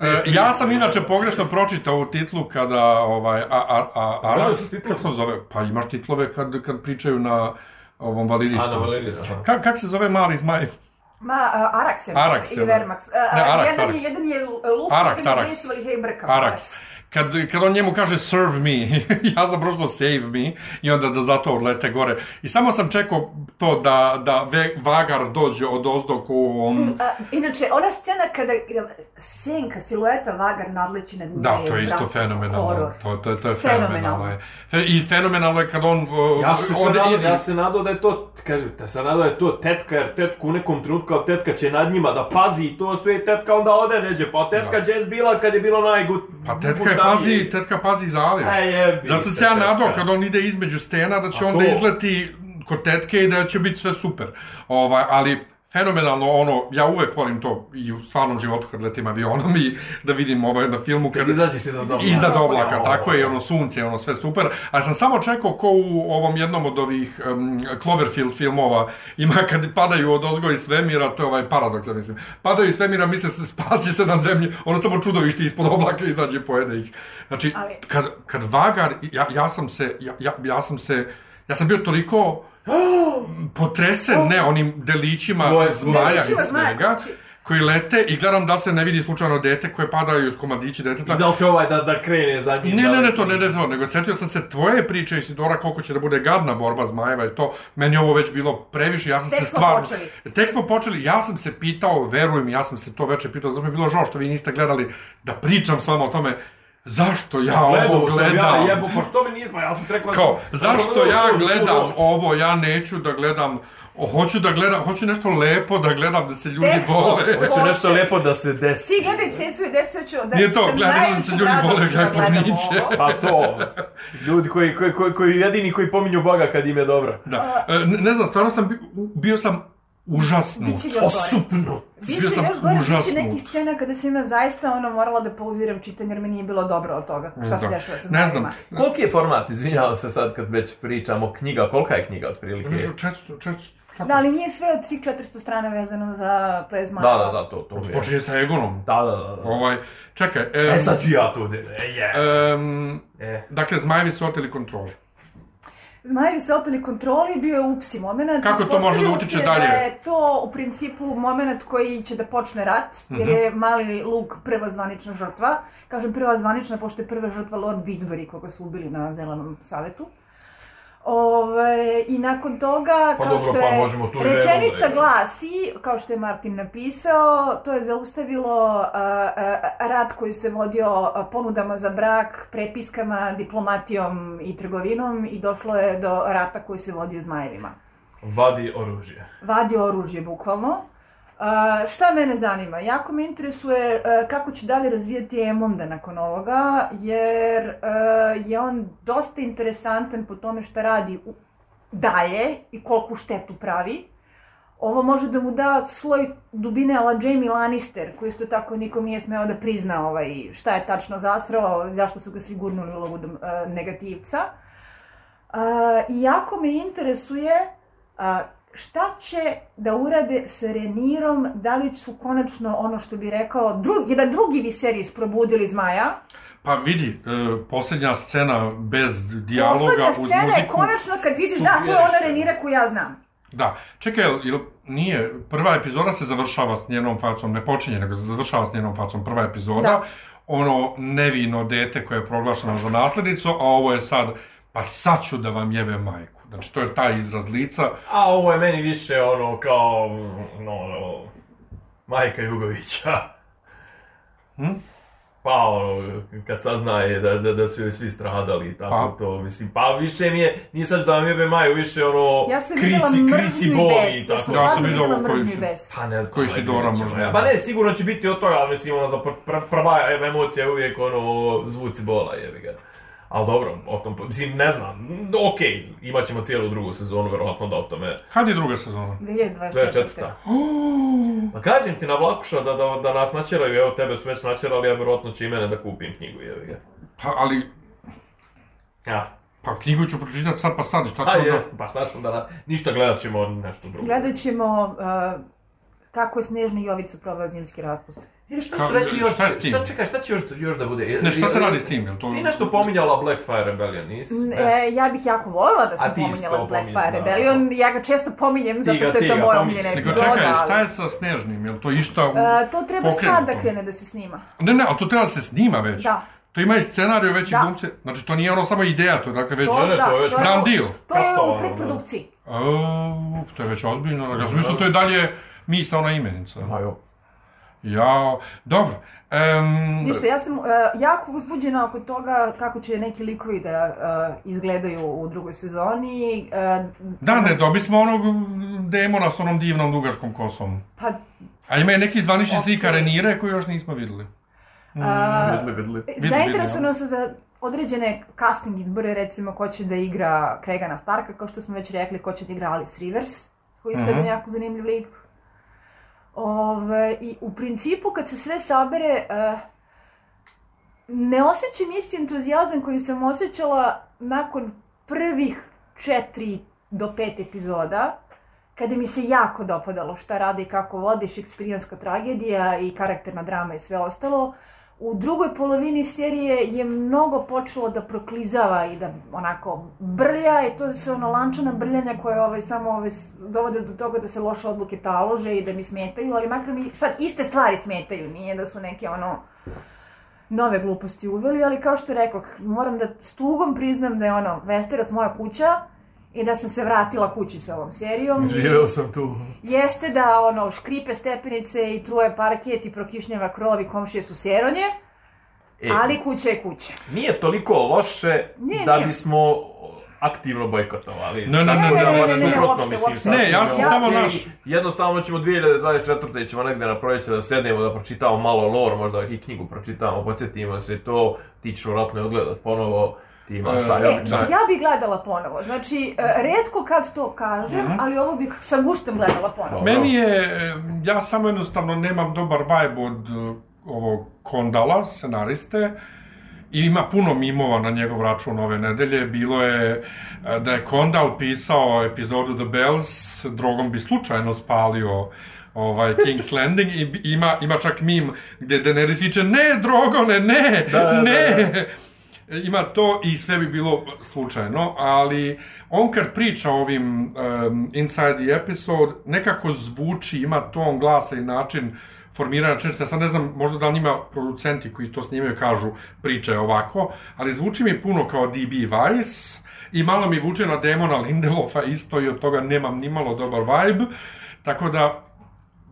E. E, ja sam inače pogrešno pročitao u titlu kada ovaj a a a titlove? kako se zove? Pa imaš titlove kad kad pričaju na ovom valirijskom. Ana Valerija, aha. Ka, kak se zove mali zmaj? Ma, uh, Arax je, Arax je, da. Vermax. Uh, Ne, Arax, jedan, Arax. Je, jedan je Luke, Arax, jedan je. Jason Brka. Arax. Kad, kad on njemu kaže serve me, <laughs> ja sam prošlo save me i onda da zato odlete gore. I samo sam čekao to da, da ve, Vagar dođe od ozdo ko on... A, inače, ona scena kada senka, silueta Vagar nadleći nad njim Da, to je isto fenomenalno. horor. To, to, to je Fenomenalno. fenomenalno. je. I fenomenalno je kad on... uh, Ja se ode nadao, između- ja se nadao da je to, kažem, ja sam nadao da je to tetka, jer tetku u nekom trenutku kao tetka će nad njima da pazi i to sve i tetka onda ode neđe, pa tetka Da. Jazz bila kad je bilo najgut... Pa tetka je pazi, tetka pazi za Alija. E, jebi Zato se, ja nadao kad on ide između stena da će A onda to? izleti kod tetke i da će biti sve super. Ovaj, ali fenomenalno ono, ja uvek volim to i u stvarnom životu kad letim avionom i da vidim ovaj na filmu kad, Kad izađeš iznad oblaka. iznad oblaka, Ja, tako je, ono sunce, ono sve super. A sam samo čekao ko u ovom jednom od ovih um, Cloverfield filmova ima kad padaju od ozgo iz svemira, to je ovaj paradoks, ja mislim. Padaju iz svemira, misle se spasit se na zemlji, ono samo čudovište ispod oblaka izađe i pojede ih. Znači, Ali- kad, kad Vagar, ja, ja sam se, ja, ja, ja sam se, ja sam bio toliko potresen, ne, onim delićima Tvoje- zmaja Delićima iz zmaja, svega, znači- koji lete i gledam da se ne vidi slučajno dete koje padaju od komadići deteta. I da li će ovaj da, da krene za njim? Ne, da ne, li- ne, to, ne, ne, to, nego setio sam se tvoje priče, Isidora, koliko će da bude gadna borba zmajeva i to, meni ovo već bilo previše, ja sam Tek se smo stvarno... počeli. Tek smo počeli, ja sam se pitao, verujem, ja sam se to veče pitao, zato mi je bilo žao što vi niste gledali da pričam s vama o tome, zašto ja Gledao ovo sam gledam? ja, jebo, pa što mi nismo, ja sam rekao... Kao, ja sam- zašto ja gledam ovo, ja neću da gledam hoću da gledam, hoću nešto lepo da gledam, da se ljudi Teksto. vole. Hoću Hoće. nešto lepo da se desi. Ti gledaj Cecu i Decu, ja ću da... Nije to, gledaj da se ljudi vole, radostima gledaj gledam porniće. Pa to, ljudi koji, koji, koji, koji jedini koji pominju Boga kad im je dobro. Da. E, ne, ne znam, stvarno sam, bio sam Biće gore. Osupnut. Biće Bio sam još gore, biće užasnut. nekih scena kada sam ja zaista ono morala da pauziram čitanje jer mi nije bilo dobro od toga. Šta se Da. dešava sa Ne zmajima. znam, Koliki je format, izvinjavam se sad kad već pričamo, knjiga, kolika je knjiga otprilike? Kažu 400, 400, kako? Da, ali nije sve od tih 400 strana vezano za prezma. Da, da, da, to, to je. Počinje sa Egonom. Da, da, da. da. Ovaj, čekaj, em, E, sad ću ja to uzeti. E, je. em, E. dakle, zmajevi su oteli kontrolu. Змајеви се отели контроли и био упси момент. Како тоа може да утиче дали? Да е тоа, у принципу, момент кој ќе да почне рат, јер е мали лук прва званична жртва. Кажем прва званична, пошто е прва жртва лорд Бизбери, кога се убили на Зеленом савету. Ove, I nakon toga, Pa kao dobro, što pa je možemo tu i rečenica da glasi, kao što je Martin napisao, to je zaustavilo a, a, rat koji se vodio ponudama za brak, prepiskama, diplomatijom i trgovinom i došlo je do rata koji se vodio zmajevima. Vadi oružje. Vadi oružje, bukvalno. A, šta mene zanima? Jako me interesuje a, kako će dalje razvijati Emonda nakon ovoga, jer a, je on dosta interesantan po tome šta radi u, dalje i koliku štetu pravi. Ovo može da mu da sloj dubine ala Jamie Lannister, koji isto tako nikom nije smeo da prizna ovaj, šta je tačno zastrao, zašto su ga svi gurnuli u ulogu e, negativca. I jako me interesuje a, šta će da urade sa Renirom, da li su konačno ono što bi rekao, drug, jedan drugi Viserys probudili zmaja. Pa vidi, e, posljednja scena bez dijaloga Poslednja uz scena je muziku. konačno kad vidiš, da, to je ona. Renira koju ja znam. Da, čekaj, jel, nije, prva epizoda se završava s njenom facom, ne počinje, nego se završava s njenom facom prva epizoda. Da. Ono nevino dete koje je proglašeno za nasljednicu, a ovo je sad, pa sad ću da vam jebe majku. Znači, to je taj izraz lica. A ovo je meni više ono kao, no, no, majka Jugovića. Hm? Pa ono, kad saznaje da, da, da su joj svi stradali i tako Pa. to, mislim, pa više mi je, nije sad da vam jebe Maju, više ono, Ja sam krici, krici boli bes. i tako. Ja sam vidio vidjela ovo koji mržnju i su- bes. Pa ne znam. Koji si ajde, Dora možda. ja. Pa ne, sigurno će biti od toga, ali mislim, ono, za pr pr prva emocija je uvijek, ono, zvuci bola, jebi ga. Ali dobro, o tom, mislim, ne znam, okej, imat ćemo cijelu drugu sezonu, verovatno da o tome, Kad je druga sezona? 2024. 24. <gasps> Pa kažem ti na Vlakuša da, da, da nas načeraju, evo tebe su već načerali, a verovatno će i mene da kupim knjigu, jebi ga. Pa, ali, Ja. pa knjigu ću pročitati sad pa sad, šta A ću onda? jes, pa šta ćemo da ništa gledat ćemo nešto drugo. Gledat ćemo uh, kako je Snežna Jovica proveo zimski raspust. E, šta su rekli još, šta tim? šta, čekaj, šta će još, još da bude? Ne, šta se radi s tim? Jel to... Ti nešto pominjala Blackfire Rebellion, nisi? E, ja bih jako voljela da sam pominjala Blackfire pominjala, Rebellion, ja ga često pominjem zato što je to moja omiljena Nego epizoda, čekaj, šta je sa Snežnim? Jel to išta u... E, to treba sad da krene da se snima. Ne, ne, ali to treba da se snima već. Da. To ima i scenariju, već i Da. glumce. Znači, to nije ono samo ideja, to je dakle već... To, ne, da, to je već grand deal. To je u Kastovano, preprodukciji. To je već ozbiljno. Ja sam mislio to je dalje misaona imenica. Ma jo. Ja, dobro. Um, Ništa, ja sam e, jako uzbuđena oko toga kako će neki likovi da e, izgledaju u drugoj sezoni. E, Da, ne, dobi smo onog demona s onom divnom dugačkom kosom. Pa, A ima i neki zvanični Ok. slika Renire koji još nismo videli. a, Vidli, vidli. zainteresovana sam za određene casting izbore, recimo ko će da igra Kregana Starka, kao što smo već rekli, ko će da igra Alice Rivers, koji isto je Mhm. jedan jako zanimljiv lik. Ove, I u principu kad se sve sabere, eh, ne osjećam isti entuzijazam koji sam osjećala nakon prvih četiri do pet epizoda, kada mi se jako dopadalo šta radi i kako vodi šekspirijanska tragedija i karakterna drama i sve ostalo. U drugoj polovini serije je mnogo počelo da proklizava i da onako brlja i to su ono lančana brljanja koje ovaj, samo ovaj, dovode do toga da se loše odluke talože i da mi smetaju, ali makar mi sad iste stvari smetaju, nije da su neke ono nove gluposti uveli, ali kao što rekoh, moram da s tugom priznam da je ono Westeros moja kuća i da sam se vratila kući sa ovom serijom. Živeo sam tu. Jeste da ono škripe stepenice i truje parket i prokišnjava krov i komšije su seronje, E, ali kuća je kuća. Nije toliko loše Nije, da nije. bismo aktivno bojkotovali. Ne, ne, ne, da ne, ne, ne, ne, suprotno, uopšte, mislim. Ne, ja sam samo naš- Jednostavno ćemo 2024. ćemo negde na proljeće da sednemo, da pročitamo malo lore, možda i knjigu pročitamo, podsjetimo se to, ti ćeš vjerojatno je odgledat ponovo, ti imaš taj E, običaj. ja bi gledala ponovo. Znači, e, redko kad to kažem, Mhm. ali ovo bih sa guštem gledala ponovo. Meni je, e, ja samo jednostavno nemam dobar vibe od ovog Kondala, scenariste, i ima puno mimova na njegov račun ove nedelje. Bilo je da je Kondal pisao epizodu The Bells, drogom bi slučajno spalio ovaj King's <laughs> Landing i ima, ima čak mim gdje Daenerys viče ne drogone, ne, Da, da, ne. Ima to i sve bi bilo slučajno, ali on kad priča ovim um, Inside the Episode, nekako zvuči, ima ton glasa i način formiranja rečenice. Sad ne znam, možda da li ima producenti koji to snimaju kažu priča je ovako, ali zvuči mi puno kao D.B. Weiss i malo mi vuče na Demona Lindelofa isto i od toga nemam ni malo dobar vibe. Tako da,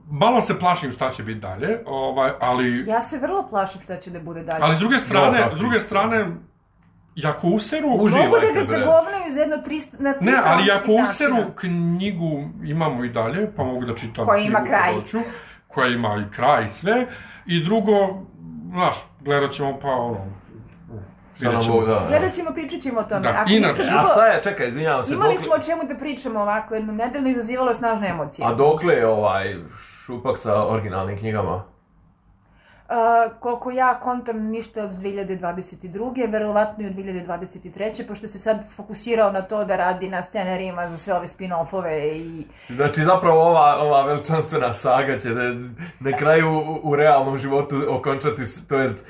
malo se plašim šta će biti dalje, ovaj, ali... Ja se vrlo plašim šta će da bude dalje. Ali s druge strane, kako s druge strane, jako useru... Uži- Mogu da ga zagovnaju za jedno 300, na 300 Ne, ali različitih ako useru načina. knjigu imamo i dalje, pa mogu da čitam Koja ima kraj. hoću, koja ima i kraj i sve. I drugo, znaš, gledat ćemo pa ono... Šta nam vidjet ćemo. Bog da. Gledat ćemo, pričat ćemo o tome. Da, Ako inače- ništa A drugo, šta je, čekaj, izvinjavam se, imali dokle- smo o čemu da pričamo ovako jednu nedelju, izazivalo je snažne emocije. A dokle je ovaj šupak sa originalnim knjigama? Uh, koliko ja kontam ništa od 2022. verovatno i od 2023. pošto se sad fokusirao na to da radi na scenarijima za sve ove spin-offove i... Znači, zapravo ova, ova veličanstvena saga će se na kraju u, u realnom životu okončati, to jest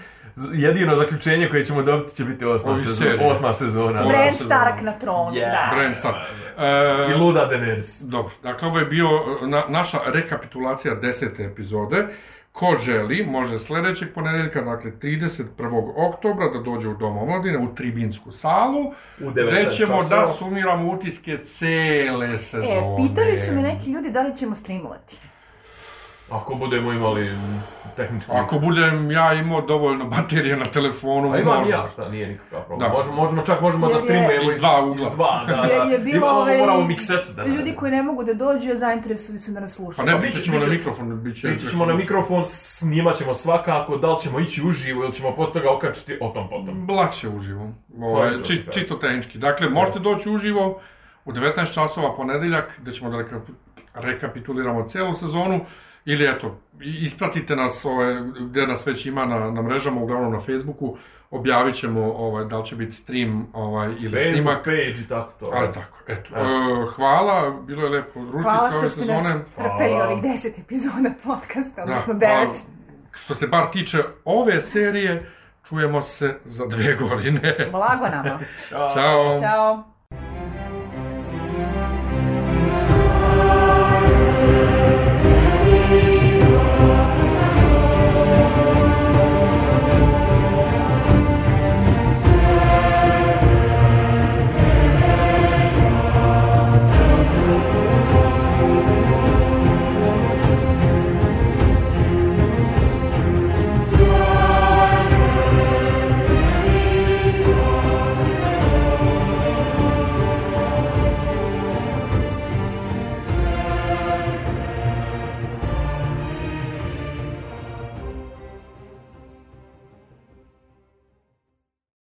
jedino zaključenje koje ćemo dobiti će biti osma, serije. osma sezona. Bran. Stark na tronu, Yeah. da. Bran Stark. I E, luda Daenerys. dobro, dakle, ovo je bio e, na, naša rekapitulacija desete epizode. Ko želi, može sljedećeg ponedeljka, dakle 31. oktobra, da dođe u Dom omladine, u Tribinsku salu, U gdje 19 ćemo časova. da sumiramo utiske cele sezone. E, pitali su me neki ljudi da li ćemo streamovati. Ako budemo imali tehnički... Ako budem ja imao dovoljno baterije na telefonu, A imam može. i ja, šta, nije nikakav problem. Da. Možemo, možemo, čak možemo Jer da je- streamujemo Iz dva ugla. Iz dva, da, da. Jer je bilo Imamo, ovaj, moramo mikset da ljudi koji ne mogu da dođu, zainteresovani su da nas Pa slušaju. ne, Pa pričat biće- ćemo na biće- mikrofon, bit će... Ići ćemo na mikrofon, snimat ćemo svakako, da li ćemo ići uživo ili ćemo posle toga okačiti o tom potom. Lakše uživo. Ovaj, to či, čisto tehnički. Dakle, možete doći uživo u 19 časova ponedeljak, gdje ćemo da reka, rekapituliramo cijelu sezonu. Ili eto, i- ispratite nas ovaj, gdje nas već ima na, na mrežama, uglavnom na Facebooku. Objavit ćemo ovaj, da li će biti stream ovaj, ili Facebook snimak. page i tako to. Ali tako, eto. E. E, hvala, bilo je lepo družiti Hvala se ove što ste nas sezone. trpeli Hvala. ovih deset epizoda podcasta, odnosno Da, devet. što se bar tiče ove serije, čujemo se za dve <laughs> godine. Blago nama. Ćao. Ćao! Ćao.